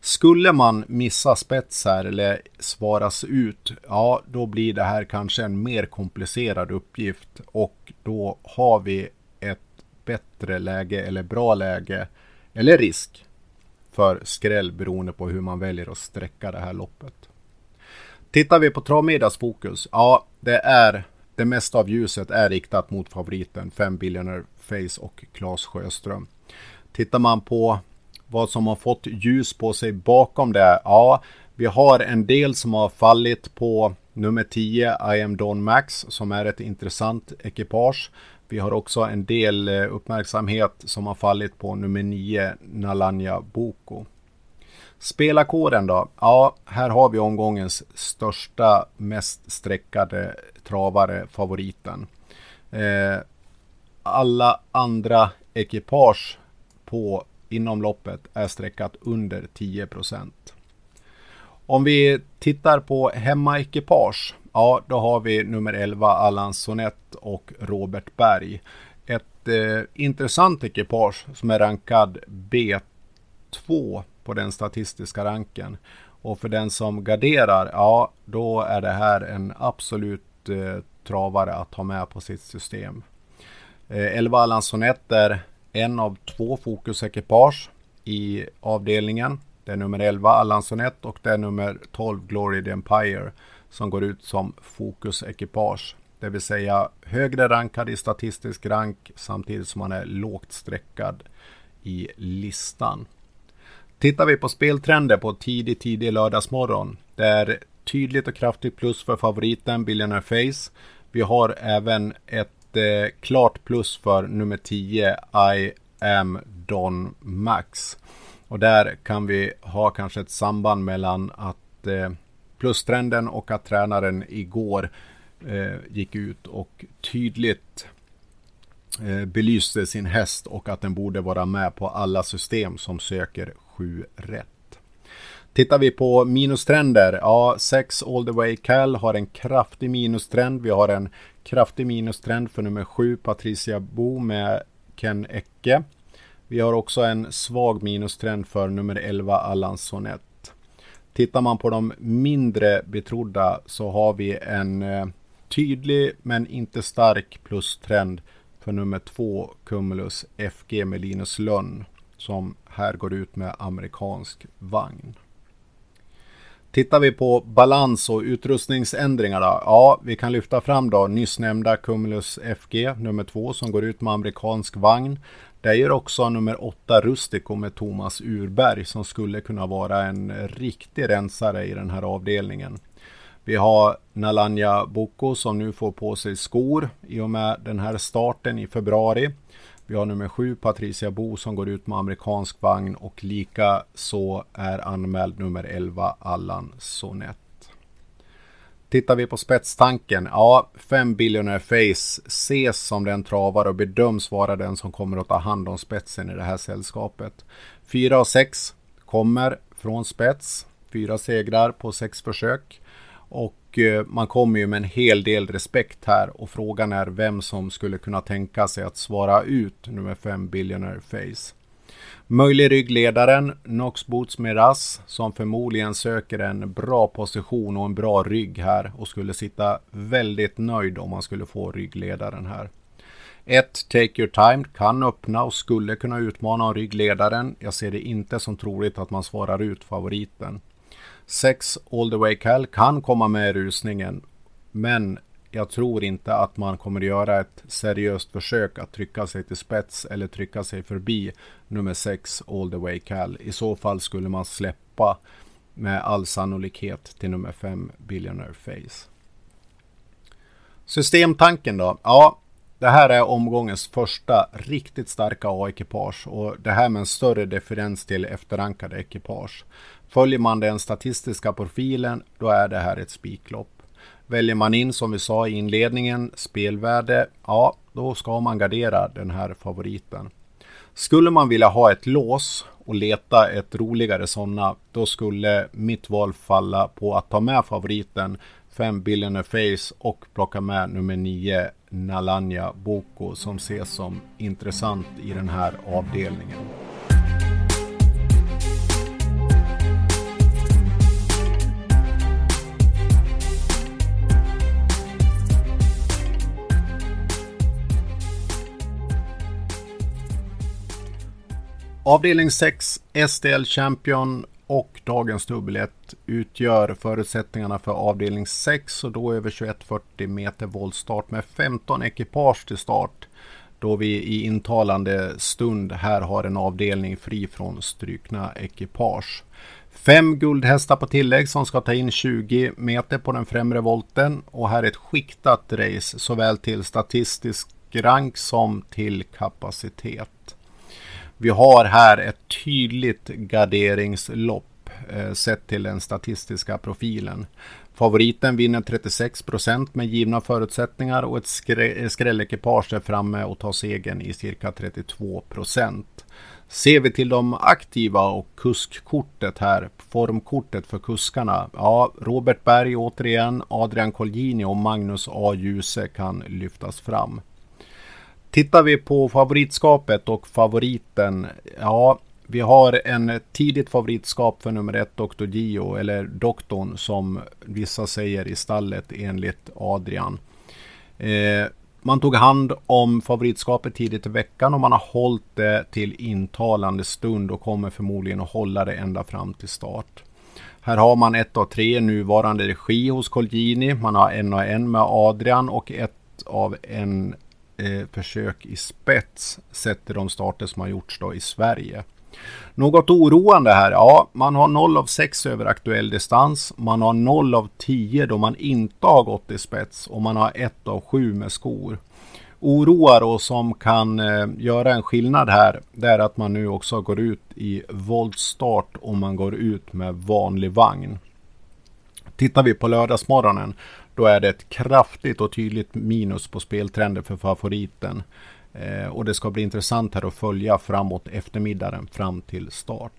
Skulle man missa spets här eller svaras ut, ja då blir det här kanske en mer komplicerad uppgift och då har vi ett bättre läge eller bra läge eller risk för skräll beroende på hur man väljer att sträcka det här loppet. Tittar vi på Travmedias fokus, ja det är det mesta av ljuset är riktat mot favoriten 5 Billionaire Face och Claes Sjöström. Tittar man på vad som har fått ljus på sig bakom det, ja vi har en del som har fallit på nummer 10 I am Don Max som är ett intressant ekipage. Vi har också en del eh, uppmärksamhet som har fallit på nummer 9 Nalanya Boko. Spelarkåren då? Ja, här har vi omgångens största, mest streckade travare, favoriten. Eh, alla andra ekipage på inom loppet är streckat under 10% Om vi tittar på hemmaekipage, ja då har vi nummer 11 Allan Sonett och Robert Berg. Ett eh, intressant ekipage som är rankad B2 på den statistiska ranken. Och för den som garderar, ja då är det här en absolut eh, travare att ha med på sitt system. Eh, 11 Allan Sonett är en av två fokusekipage i avdelningen. Det är nummer 11 Allan Sonett och det är nummer 12 Glory the Empire som går ut som fokusekipage. Det vill säga högre rankad i statistisk rank samtidigt som man är lågt streckad i listan. Tittar vi på speltrender på tidig, tidig lördagsmorgon. Det är tydligt och kraftigt plus för favoriten Billionaire Face. Vi har även ett eh, klart plus för nummer 10 I am Don Max. Och där kan vi ha kanske ett samband mellan att eh, plustrenden och att tränaren igår eh, gick ut och tydligt eh, belyste sin häst och att den borde vara med på alla system som söker 7 rätt. Tittar vi på minustrender, ja 6 All the way Cal har en kraftig minustrend. Vi har en kraftig minustrend för nummer 7 Patricia Bo med Ken Ecke. Vi har också en svag minustrend för nummer 11 Allan Sonett. Tittar man på de mindre betrodda så har vi en eh, tydlig men inte stark plustrend för nummer 2 Cumulus FG med Linus Lönn som här går ut med amerikansk vagn. Tittar vi på balans och utrustningsändringar då? Ja, vi kan lyfta fram då nyss nämnda Cumulus FG nummer 2 som går ut med amerikansk vagn. Det gör också nummer 8 Rustico med Thomas Urberg som skulle kunna vara en riktig rensare i den här avdelningen. Vi har Nalanja Boko som nu får på sig skor i och med den här starten i februari. Vi har nummer 7 Patricia Bo som går ut med amerikansk vagn och lika så är anmäld nummer 11 Allan Sonett. Tittar vi på spetstanken, ja, 5 Billionaire Face ses som den travar och bedöms vara den som kommer att ta hand om spetsen i det här sällskapet. 4 och 6 kommer från spets, fyra segrar på sex försök. Och eh, man kommer ju med en hel del respekt här och frågan är vem som skulle kunna tänka sig att svara ut nummer 5 Billionaire Face. Möjlig ryggledaren Knox Boots Miraz som förmodligen söker en bra position och en bra rygg här och skulle sitta väldigt nöjd om man skulle få ryggledaren här. 1. Take Your Time kan öppna och skulle kunna utmana ryggledaren. Jag ser det inte som troligt att man svarar ut favoriten. 6 All the way Cal kan komma med i rusningen. Men jag tror inte att man kommer göra ett seriöst försök att trycka sig till spets eller trycka sig förbi nummer 6 All the way Cal. I så fall skulle man släppa med all sannolikhet till nummer 5 Billionaire Face. Systemtanken då? Ja, det här är omgångens första riktigt starka A-ekipage och det här med en större differens till efterrankade ekipage. Följer man den statistiska profilen, då är det här ett spiklopp. Väljer man in, som vi sa i inledningen, spelvärde, ja, då ska man gardera den här favoriten. Skulle man vilja ha ett lås och leta ett roligare sådana, då skulle mitt val falla på att ta med favoriten 5 Billionaire Face och plocka med nummer 9 Nalanya Boko som ses som intressant i den här avdelningen. Avdelning 6 SDL Champion och dagens dubbel 1 utgör förutsättningarna för avdelning 6 och då över 2140 meter voltstart med 15 ekipage till start. Då vi i intalande stund här har en avdelning fri från strykna ekipage. Fem guldhästar på tillägg som ska ta in 20 meter på den främre volten och här är ett skiktat race såväl till statistisk rank som till kapacitet. Vi har här ett tydligt garderingslopp eh, sett till den statistiska profilen. Favoriten vinner 36 procent med givna förutsättningar och ett skrällekipage eh, är framme och tar segern i cirka 32 procent. Ser vi till de aktiva och kuskkortet här, formkortet för kuskarna. Ja, Robert Berg återigen, Adrian Colgjini och Magnus A. Djuse kan lyftas fram. Tittar vi på favoritskapet och favoriten. Ja, vi har en tidigt favoritskap för nummer ett, Dr. Gio, eller doktorn som vissa säger i stallet enligt Adrian. Eh, man tog hand om favoritskapet tidigt i veckan och man har hållit det till intalande stund och kommer förmodligen att hålla det ända fram till start. Här har man ett av tre nuvarande regi hos Colgini. Man har en och en med Adrian och ett av en eh, försök i spets sett till de starter som har gjorts då i Sverige. Något oroande här? Ja, man har 0 av 6 över aktuell distans. Man har 0 av 10 då man inte har gått i spets och man har 1 av 7 med skor. Oroar och som kan eh, göra en skillnad här, det är att man nu också går ut i voltstart om man går ut med vanlig vagn. Tittar vi på lördagsmorgonen, då är det ett kraftigt och tydligt minus på speltrender för favoriten. Eh, och det ska bli intressant här att följa framåt eftermiddagen fram till start.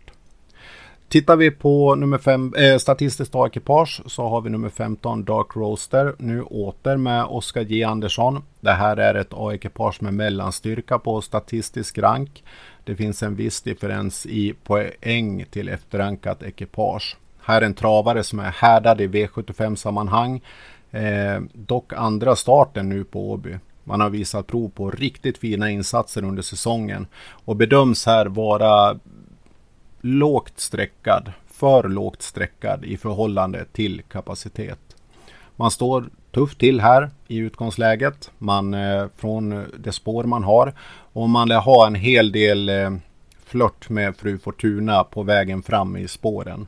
Tittar vi på nummer fem, eh, statistiskt ekipage så har vi nummer 15 Dark Roaster nu åter med Oskar J Andersson. Det här är ett A-ekipage med mellanstyrka på statistisk rank. Det finns en viss differens i poäng till efterrankat ekipage. Här är en travare som är härdad i V75 sammanhang. Eh, dock andra starten nu på Åby. Man har visat prov på riktigt fina insatser under säsongen och bedöms här vara lågt sträckad, för lågt sträckad i förhållande till kapacitet. Man står tufft till här i utgångsläget man, eh, från det spår man har och man lär ha en hel del eh, flört med fru Fortuna på vägen fram i spåren.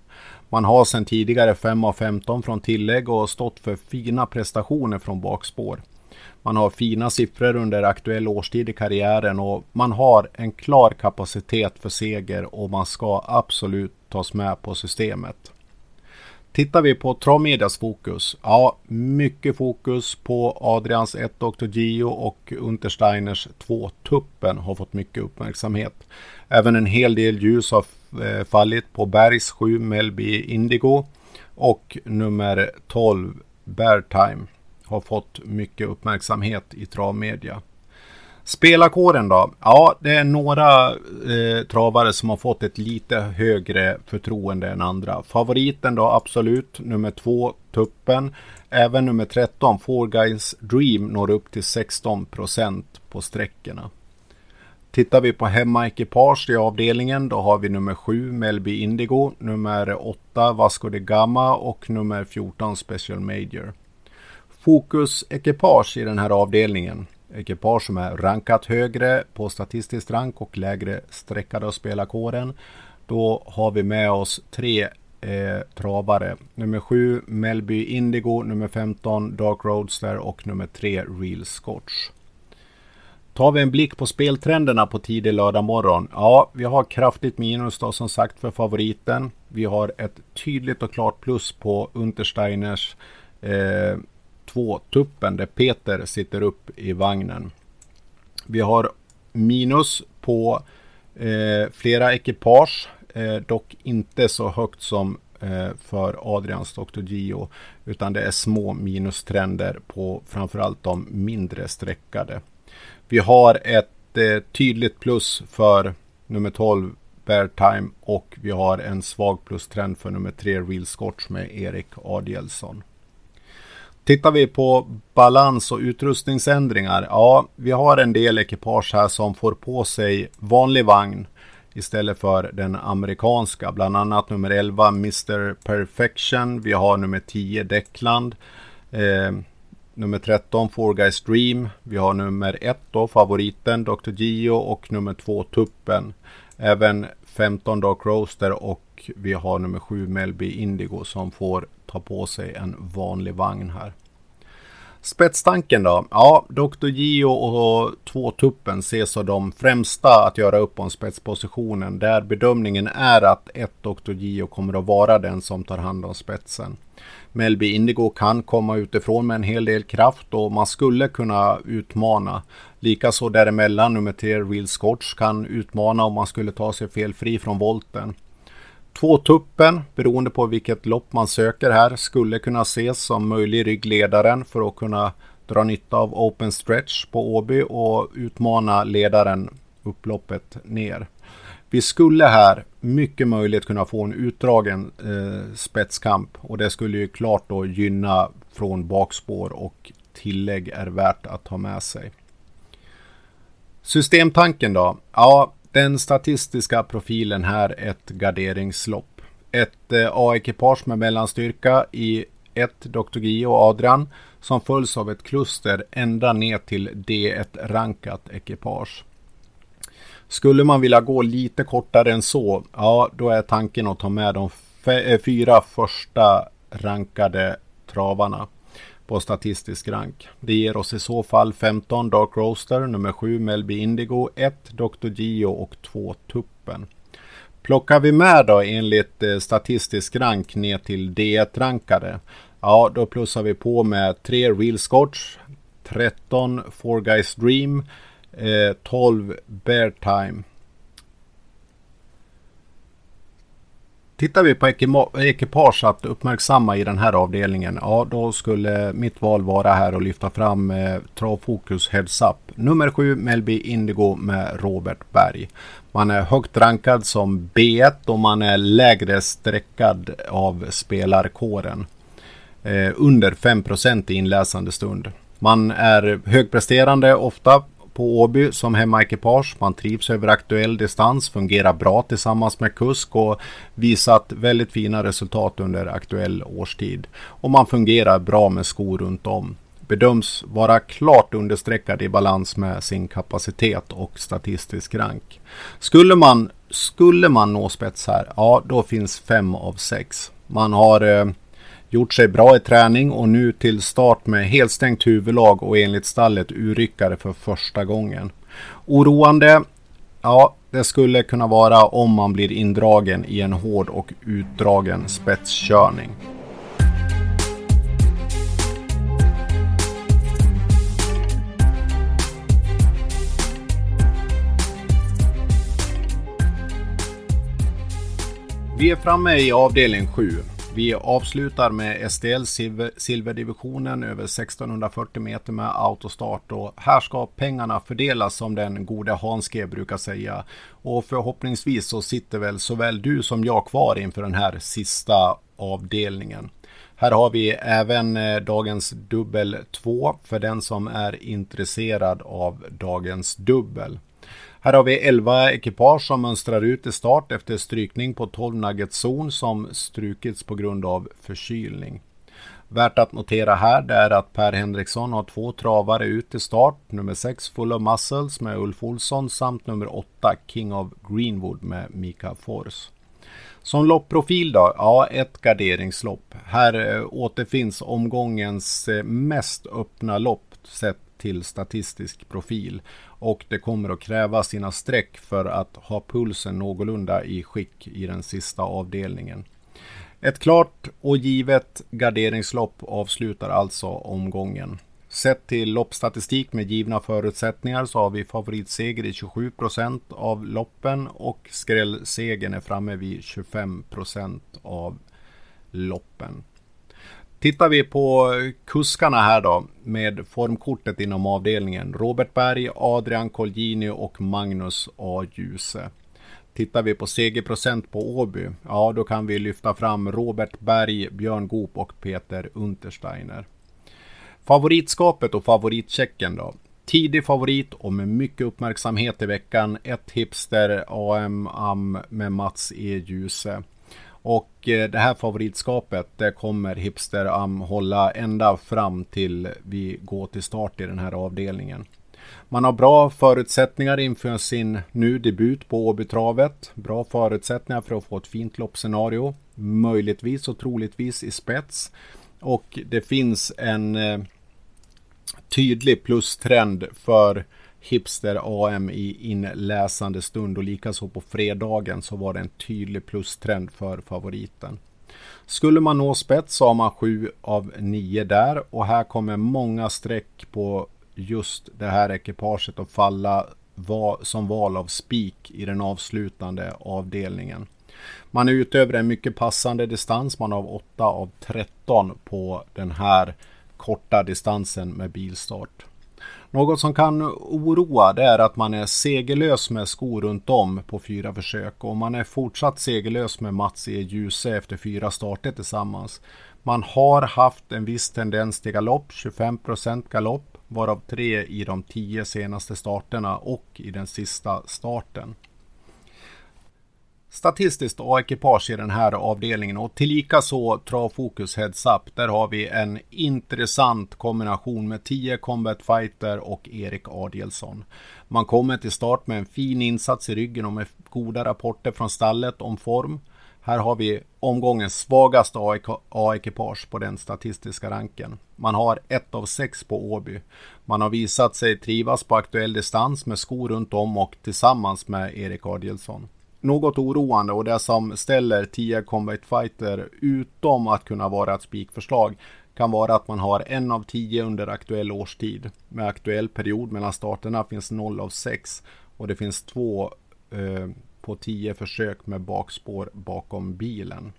Man har sedan tidigare 5 av 15 från tillägg och stått för fina prestationer från bakspår. Man har fina siffror under aktuell årstid i karriären och man har en klar kapacitet för seger och man ska absolut tas med på systemet. Tittar vi på Travmedias fokus. Ja, mycket fokus på Adrians 1 Dr. Gio och Untersteiners 2 Tuppen har fått mycket uppmärksamhet. Även en hel del ljus har Eh, fallit på Bergs 7 Melby Indigo och nummer 12 Beartime har fått mycket uppmärksamhet i travmedia. Spelarkåren då? Ja, det är några eh, travare som har fått ett lite högre förtroende än andra. Favoriten då absolut nummer två Tuppen. Även nummer 13 Four Guys Dream når upp till 16 procent på sträckorna. Tittar vi på hemmaekipage i avdelningen då har vi nummer 7 Melby Indigo, nummer 8 Vasco de Gama och nummer 14 Special Major. Fokus ekipage i den här avdelningen. Ekipage som är rankat högre på statistiskt rank och lägre streckade av spelarkåren. Då har vi med oss tre eh, travare. Nummer 7 Melby Indigo, nummer 15 Dark Roadster och nummer 3 Real Scotch. Tar vi en blick på speltrenderna på tidig lördag morgon. Ja, vi har kraftigt minus då som sagt för favoriten. Vi har ett tydligt och klart plus på Untersteiners eh, två-tuppen där Peter sitter upp i vagnen. Vi har minus på eh, flera ekipage, eh, dock inte så högt som eh, för Adrians Dr. Gio, utan det är små minustrender på framförallt de mindre sträckade. Vi har ett eh, tydligt plus för nummer 12 Bear Time och vi har en svag plustrend för nummer 3 Real Scotch med Erik Adielsson. Tittar vi på balans och utrustningsändringar. Ja, vi har en del ekipage här som får på sig vanlig vagn istället för den amerikanska. Bland annat nummer 11 Mr Perfection. Vi har nummer 10 Deckland. Eh, nummer 13 Four Guys Dream. Vi har nummer 1 då, favoriten Dr. Gio och nummer 2 Tuppen. Även 15 Dark Roaster och vi har nummer 7 Melby Indigo som får ta på sig en vanlig vagn här. Spetstanken då? Ja, Dr. Gio och två tuppen ses som de främsta att göra upp om spetspositionen. Där bedömningen är att ett Dr. Gio kommer att vara den som tar hand om spetsen. Melby Indigo kan komma utifrån med en hel del kraft och man skulle kunna utmana. Likaså däremellan nummer tre Real Scotch kan utmana om man skulle ta sig felfri från volten. Två tuppen, beroende på vilket lopp man söker här, skulle kunna ses som möjlig ryggledaren för att kunna dra nytta av open stretch på Åby och utmana ledaren upploppet ner. Vi skulle här mycket möjligt kunna få en utdragen eh, spetskamp och det skulle ju klart då gynna från bakspår och tillägg är värt att ha med sig. Systemtanken då? Ja, den statistiska profilen här ett garderingslopp. Ett eh, A-ekipage med mellanstyrka i ett Dr. Gio och Adrian som följs av ett kluster ända ner till D1-rankat ekipage. Skulle man vilja gå lite kortare än så, ja då är tanken att ta med de eh, fyra första rankade travarna på statistisk rank. Det ger oss i så fall 15 Dark Roaster, nummer 7 Melby Indigo, 1 Dr. Gio och 2 Tuppen. Plockar vi med då enligt eh, statistisk rank ner till D1-rankade, ja då plussar vi på med 3 Real Scotch, 13 Four Guys Dream, eh, 12 Bear Time Tittar vi på ekipage att uppmärksamma i den här avdelningen, ja då skulle mitt val vara här att lyfta fram eh, Travfokus Heads Up. Nummer 7 Melby Indigo med Robert Berg. Man är högt rankad som B1 och man är lägre streckad av spelarkåren. Eh, under 5% i inläsande stund. Man är högpresterande ofta på Åby som hemmaekipage. Man trivs över aktuell distans, fungerar bra tillsammans med kusk och visat väldigt fina resultat under aktuell årstid. Och man fungerar bra med skor runt om. Bedöms vara klart understreckad i balans med sin kapacitet och statistisk rank. Skulle man, skulle man nå spets här, ja då finns fem av sex. Man har eh, Gjort sig bra i träning och nu till start med helstängt huvudlag och enligt stallet urryckare för första gången. Oroande? Ja, det skulle kunna vara om man blir indragen i en hård och utdragen spetskörning. Vi är framme i avdelning 7. Vi avslutar med STL silverdivisionen över 1640 meter med autostart och här ska pengarna fördelas som den gode Hans G brukar säga. Och förhoppningsvis så sitter väl såväl du som jag kvar inför den här sista avdelningen. Här har vi även eh, dagens dubbel 2 för den som är intresserad av dagens dubbel. Här har vi 11 ekipage som mönstrar ut i start efter strykning på 12 nuggets zon som strukits på grund av förkylning. Värt att notera här är att Per Henriksson har två travare ut i start. Nummer 6 Full of Muscles med Ulf Olsson samt nummer 8 King of Greenwood med Mika Fors. Som loppprofil då? Ja, ett garderingslopp. Här eh, återfinns omgångens eh, mest öppna lopp sett till statistisk profil och det kommer att kräva sina streck för att ha pulsen någorlunda i skick i den sista avdelningen. Ett klart och givet garderingslopp avslutar alltså omgången. Sett till loppstatistik med givna förutsättningar så har vi favoritseger i 27% av loppen och skrällsegern är framme vid 25% av loppen. Tittar vi på kuskarna här då med formkortet inom avdelningen. Robert Berg, Adrian Colgjini och Magnus A. Djuse. Tittar vi på segerprocent på Åby, ja då kan vi lyfta fram Robert Berg, Björn Goop och Peter Untersteiner. Favoritskapet och favoritchecken då? tidig favorit och med mycket uppmärksamhet i veckan. Ett Hipster AM AM med Mats E. Djuse. Och eh, det här favoritskapet det kommer Hipster AM hålla ända fram till vi går till start i den här avdelningen. Man har bra förutsättningar inför sin nu debut på Åbytravet. Bra förutsättningar för att få ett fint loppscenario. Möjligtvis och troligtvis i spets. Och det finns en eh, tydlig plustrend för Hipster AM i inläsande stund och likaså på fredagen så var det en tydlig plustrend för favoriten. Skulle man nå spets så har man 7 av 9 där och här kommer många streck på just det här ekipaget att falla som val av spik i den avslutande avdelningen. Man är ute över en mycket passande distans. Man har 8 av 13 på den här korta distansen med bilstart. Något som kan oroa det är att man är segerlös med skor runt om på fyra försök och man är fortsatt segerlös med Mats E. Djuse efter fyra starter tillsammans. Man har haft en viss tendens till galopp, 25% galopp, varav tre i de tio senaste starterna och i den sista starten statistiskt A-ekipage i den här avdelningen och tillika så Travfokus Heads Up. Där har vi en intressant kombination med 10 Combat Fighter och Erik Adielsson. Man kommer till start med en fin insats i ryggen och med goda rapporter från stallet om form. Här har vi omgångens svagaste A-ekipage på den statistiska ranken. Man har ett av sex på Åby. Man har visat sig trivas på aktuell distans med skor runt om och tillsammans med Erik Adielsson något oroande och det som ställer 10 Combat Fighter utom att kunna vara ett spikförslag kan vara att man har en av 10 under aktuell årstid. Med aktuell period mellan starterna finns 0 av 6 och det finns två eh, på 10 försök med bakspår bakom bilen.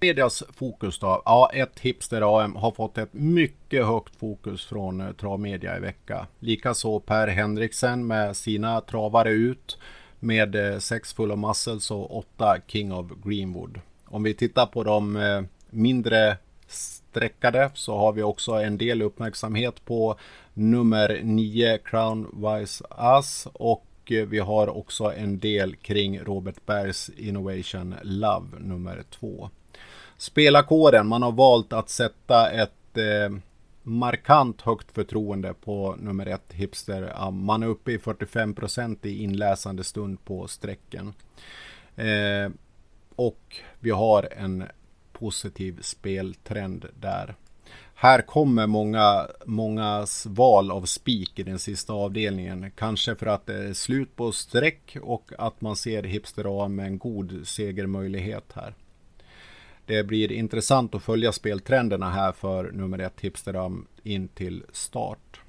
Medias fokus då? Ja, ett Hipster AM har fått ett mycket högt fokus från eh, Travmedia i vecka. Likaså Per Henriksen med sina travare ut med eh, sex Full of Muscles och åtta King of Greenwood. Om vi tittar på de eh, mindre streckade så har vi också en del uppmärksamhet på nummer 9 Crown Vice Us och eh, vi har också en del kring Robert Bergs Innovation Love nummer 2. Spelarkåren, man har valt att sätta ett eh, markant högt förtroende på nummer ett Hipster. Man är uppe i 45 procent i inläsande stund på sträcken. Eh, och vi har en positiv speltrend där. Här kommer många, mångas val av spik i den sista avdelningen. Kanske för att det är slut på streck och att man ser Hipster A med en god segermöjlighet här. Det blir intressant att följa speltrenderna här för nummer ett Hipsterdam, in till start.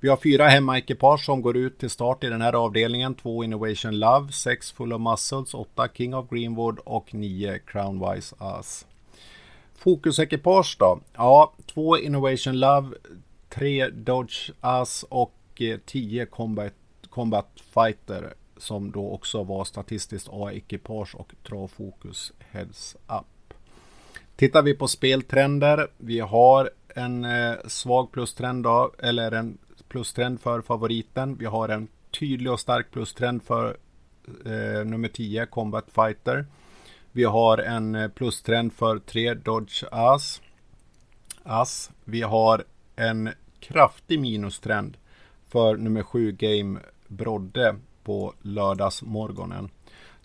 Vi har fyra hemmaekipage som går ut till start i den här avdelningen. Två Innovation Love, sex Full of Muscles, åtta King of Greenwood och nio Crown Wise Us. Fokusekipage då? Ja, två Innovation Love, tre Dodge Us och eh, tio Combat, Combat Fighter som då också var statistiskt A-ekipage och travfokus Heads Up. Tittar vi på speltrender. Vi har en eh, svag plustrend då, eller en plustrend för favoriten. Vi har en tydlig och stark plustrend för eh, nummer 10 Combat Fighter. Vi har en eh, plustrend för 3 Dodge As. As. Vi har en kraftig minustrend för nummer 7 Game Brodde på lördagsmorgonen.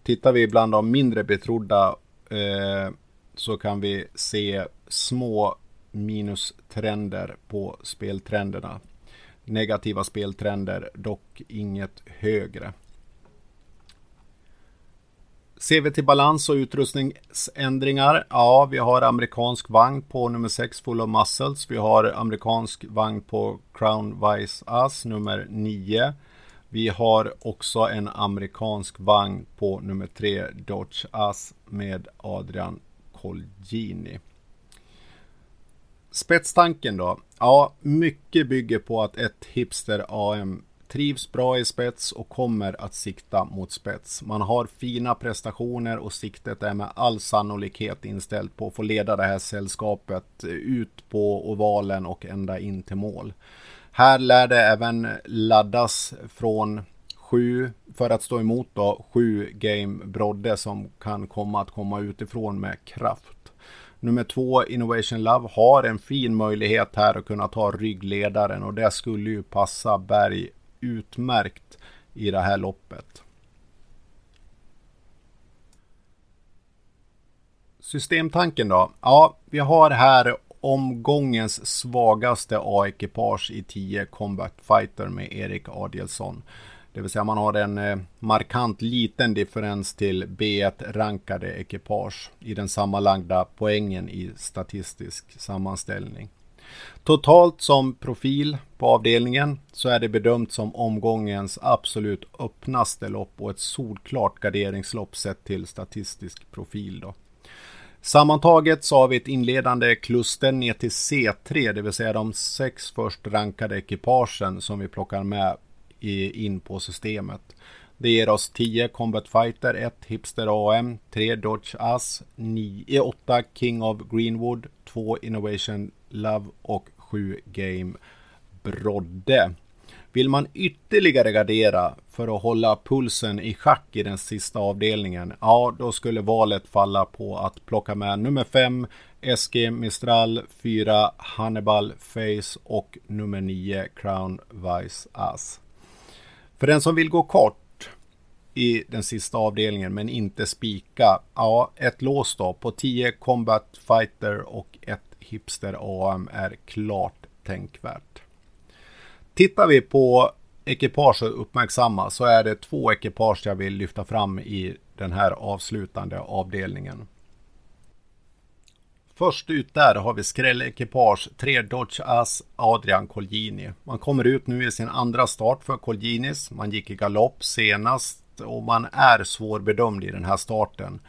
Tittar vi bland de mindre betrodda eh, så kan vi se små minustrender på speltrenderna. Negativa speltrender, dock inget högre. Ser vi till balans och utrustningsändringar? Ja, vi har amerikansk vagn på nummer 6 Full of Muscles. Vi har amerikansk vagn på Crown Vice Ass, nummer 9. Vi har också en amerikansk vagn på nummer 3 Dodge Ass, med Adrian Colgjini. Spetstanken då? Ja, mycket bygger på att ett Hipster AM trivs bra i spets och kommer att sikta mot spets. Man har fina prestationer och siktet är med all sannolikhet inställt på att få leda det här sällskapet ut på ovalen och ända in till mål. Här lär det även laddas från sju, för att stå emot då 7 game Brodde som kan komma att komma utifrån med kraft. Nummer två Innovation Love har en fin möjlighet här att kunna ta ryggledaren och det skulle ju passa Berg utmärkt i det här loppet. Systemtanken då? Ja, vi har här omgångens svagaste A-ekipage i 10 Combat Fighter med Erik Adielsson. Det vill säga man har en eh, markant liten differens till B1-rankade ekipage i den sammanlagda poängen i statistisk sammanställning. Totalt som profil på avdelningen så är det bedömt som omgångens absolut öppnaste lopp och ett solklart garderingslopp sett till statistisk profil. Då. Sammantaget så har vi ett inledande kluster ner till C3, det vill säga de sex först rankade ekipagen som vi plockar med in på systemet. Det ger oss 10 Combat Fighter, 1 Hipster AM, 3 Dodge Ass, 9, 8 King of Greenwood, 2 Innovation Love och 7 Game Brodde. Vill man ytterligare gardera för att hålla pulsen i schack i den sista avdelningen, ja då skulle valet falla på att plocka med nummer 5 SG Mistral, 4 Hannibal Face och nummer 9 Crown Vice Ass. För den som vill gå kort i den sista avdelningen men inte spika, ja ett lås då på 10 Combat Fighter och ett Hipster AM är klart tänkvärt. Tittar vi på ekipage och uppmärksamma så är det två ekipage jag vill lyfta fram i den här avslutande avdelningen. Först ut där har vi skrällekipage 3 Dodge Ass Adrian Colgini. Man kommer ut nu i sin andra start för Colginis. Man gick i galopp senast och man är svårbedömd i den här starten.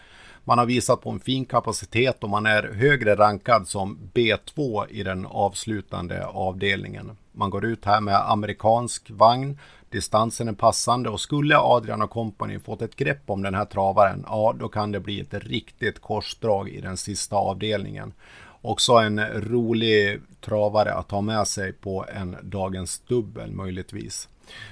Man har visat på en fin kapacitet och man är högre rankad som B2 i den avslutande avdelningen. Man går ut här med amerikansk vagn. Distansen är passande och skulle Adrian och kompani fått ett grepp om den här travaren, ja då kan det bli ett riktigt korsdrag i den sista avdelningen. Också en rolig travare att ha med sig på en dagens dubbel möjligtvis.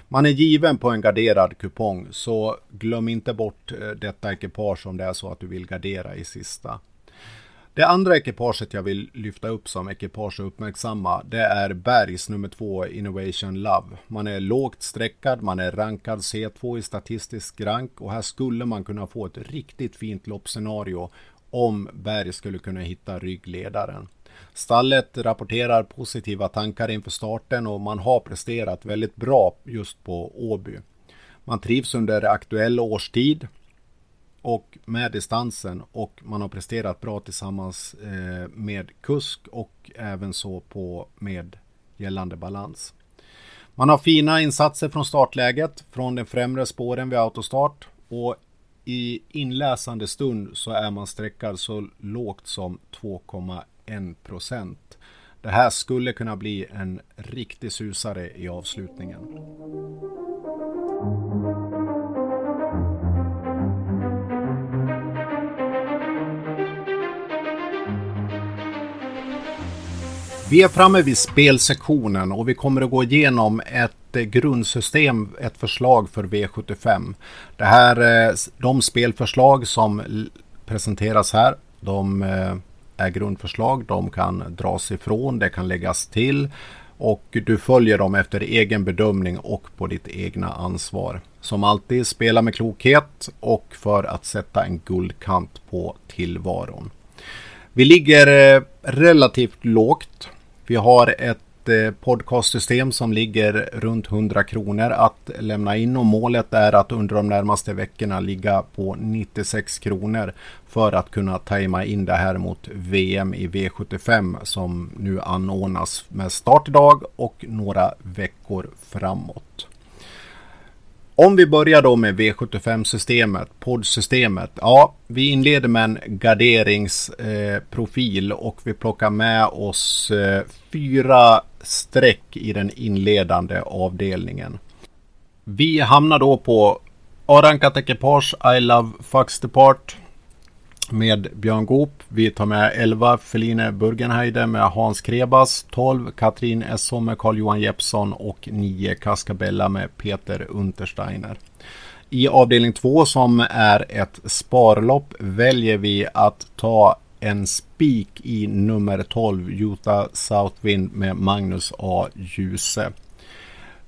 Man är given på en garderad kupong så glöm inte bort eh, detta ekipage om det är så att du vill gardera i sista. Det andra ekipaget jag vill lyfta upp som ekipage och uppmärksamma det är Bergs nummer två Innovation Love. Man är lågt streckad, man är rankad C2 i statistisk rank och här skulle man kunna få ett riktigt fint loppscenario om Berg skulle kunna hitta ryggledaren. Stallet rapporterar positiva tankar inför starten och man har presterat väldigt bra just på Åby. Man trivs under aktuell årstid och med distansen och man har presterat bra tillsammans eh, med kusk och även så på med gällande balans. Man har fina insatser från startläget från den främre spåren vid autostart och i inläsande stund så är man sträckad så lågt som 2,1 procent. Det här skulle kunna bli en riktig susare i avslutningen. Vi är framme vid spelsektionen och vi kommer att gå igenom ett eh, grundsystem, ett förslag för V75. Det här, eh, de spelförslag som presenteras här, de eh, är grundförslag. De kan dras ifrån, det kan läggas till och du följer dem efter egen bedömning och på ditt egna ansvar. Som alltid, spela med klokhet och för att sätta en guldkant på tillvaron. Vi ligger relativt lågt vi har ett eh, podcastsystem som ligger runt 100 kronor att lämna in och målet är att under de närmaste veckorna ligga på 96 kronor för att kunna tajma in det här mot VM i V75 som nu anordnas med start idag och några veckor framåt. Om vi börjar då med V75-systemet, poddsystemet. Ja, vi inleder med en garderingsprofil eh, och vi plockar med oss eh, fyra streck i den inledande avdelningen. Vi hamnar då på A-rankat ekipage I Love Fox Depart med Björn Goop. Vi tar med 11 Feline Burgenheide med Hans Krebas, 12 Katrin Essom med Carl-Johan Jeppsson och 9 Cascabella med Peter Untersteiner. I avdelning 2 som är ett sparlopp väljer vi att ta en spik i nummer 12 Utah Southwind med Magnus A. Djuse.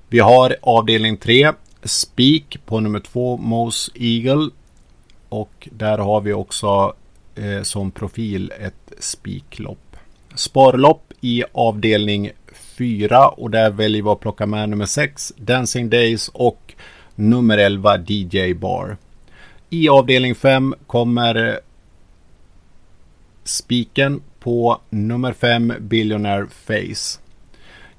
Vi har avdelning 3 spik på nummer 2 Mose Eagle och där har vi också eh, som profil ett spiklopp. Sparlopp i avdelning 4 och där väljer vi att plocka med nummer 6 Dancing Days och nummer 11 DJ Bar. I avdelning 5 kommer eh, spiken på nummer 5 Billionaire Face.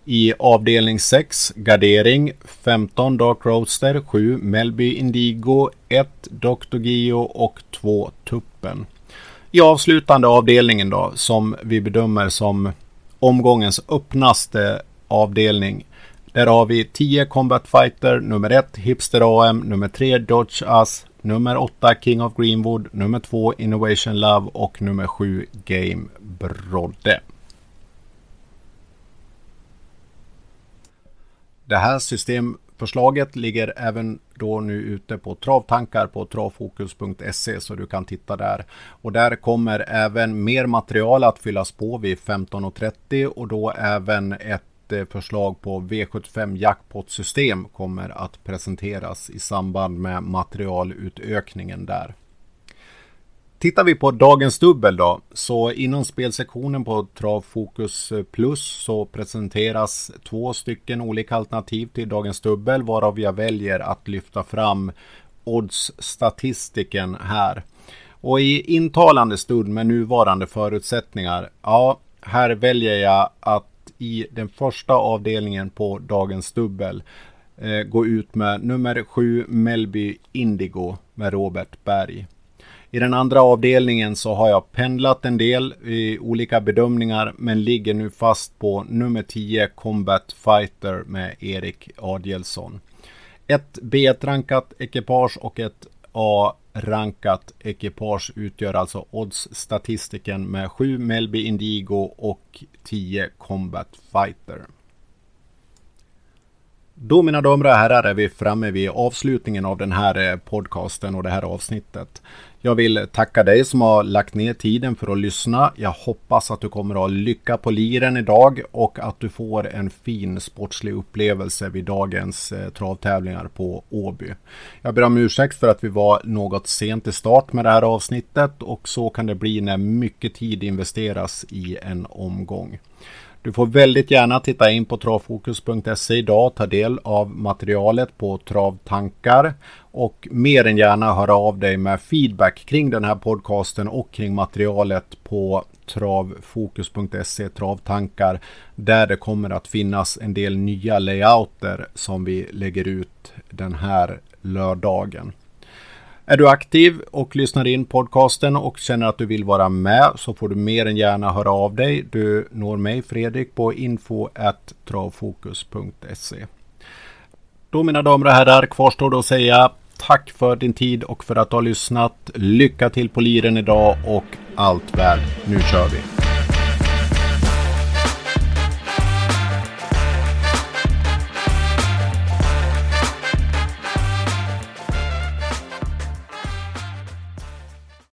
I avdelning 6 gardering 15 Dark Roadster, 7 Melby Indigo, 1 Dr. Gio och 2 Tuppen. I avslutande avdelningen då som vi bedömer som omgångens öppnaste avdelning. Där har vi 10 Combat Fighter, nummer 1 Hipster AM, nummer 3 Dodge Us, nummer 8 King of Greenwood, nummer 2 Innovation Love och nummer 7 Game Brodde. Det här systemförslaget ligger även då nu ute på travtankar på travfokus.se så du kan titta där. Och där kommer även mer material att fyllas på vid 15.30 och då även ett eh, förslag på V75 jackpot-system kommer att presenteras i samband med materialutökningen där. Tittar vi på dagens dubbel då, så inom spelsektionen på Travfokus eh, Plus så presenteras två stycken olika alternativ till dagens dubbel varav jag väljer att lyfta fram oddsstatistiken här. Och i intalande stund med nuvarande förutsättningar, ja, här väljer jag att i den första avdelningen på dagens dubbel eh, gå ut med nummer 7 Melby Indigo med Robert Berg. I den andra avdelningen så har jag pendlat en del i olika bedömningar men ligger nu fast på nummer 10 Combat Fighter med Erik Adielsson. Ett B1-rankat ekipage och ett A-rankat ekipage utgör alltså odds-statistiken med 7 Melby Indigo och 10 Combat Fighter. Då mina damer och herrar är vi framme vid avslutningen av den här eh, podcasten och det här avsnittet. Jag vill tacka dig som har lagt ner tiden för att lyssna. Jag hoppas att du kommer att ha lycka på liren idag och att du får en fin sportslig upplevelse vid dagens eh, travtävlingar på Åby. Jag ber om ursäkt för att vi var något sent i start med det här avsnittet och så kan det bli när mycket tid investeras i en omgång. Du får väldigt gärna titta in på travfokus.se idag och ta del av materialet på Travtankar och mer än gärna höra av dig med feedback kring den här podcasten och kring materialet på travfokus.se Travtankar där det kommer att finnas en del nya layouter som vi lägger ut den här lördagen. Är du aktiv och lyssnar in podcasten och känner att du vill vara med så får du mer än gärna höra av dig. Du når mig Fredrik på info.travfokus.se. Då mina damer och herrar kvarstår det att säga tack för din tid och för att du har lyssnat. Lycka till på liren idag och allt väl. Nu kör vi!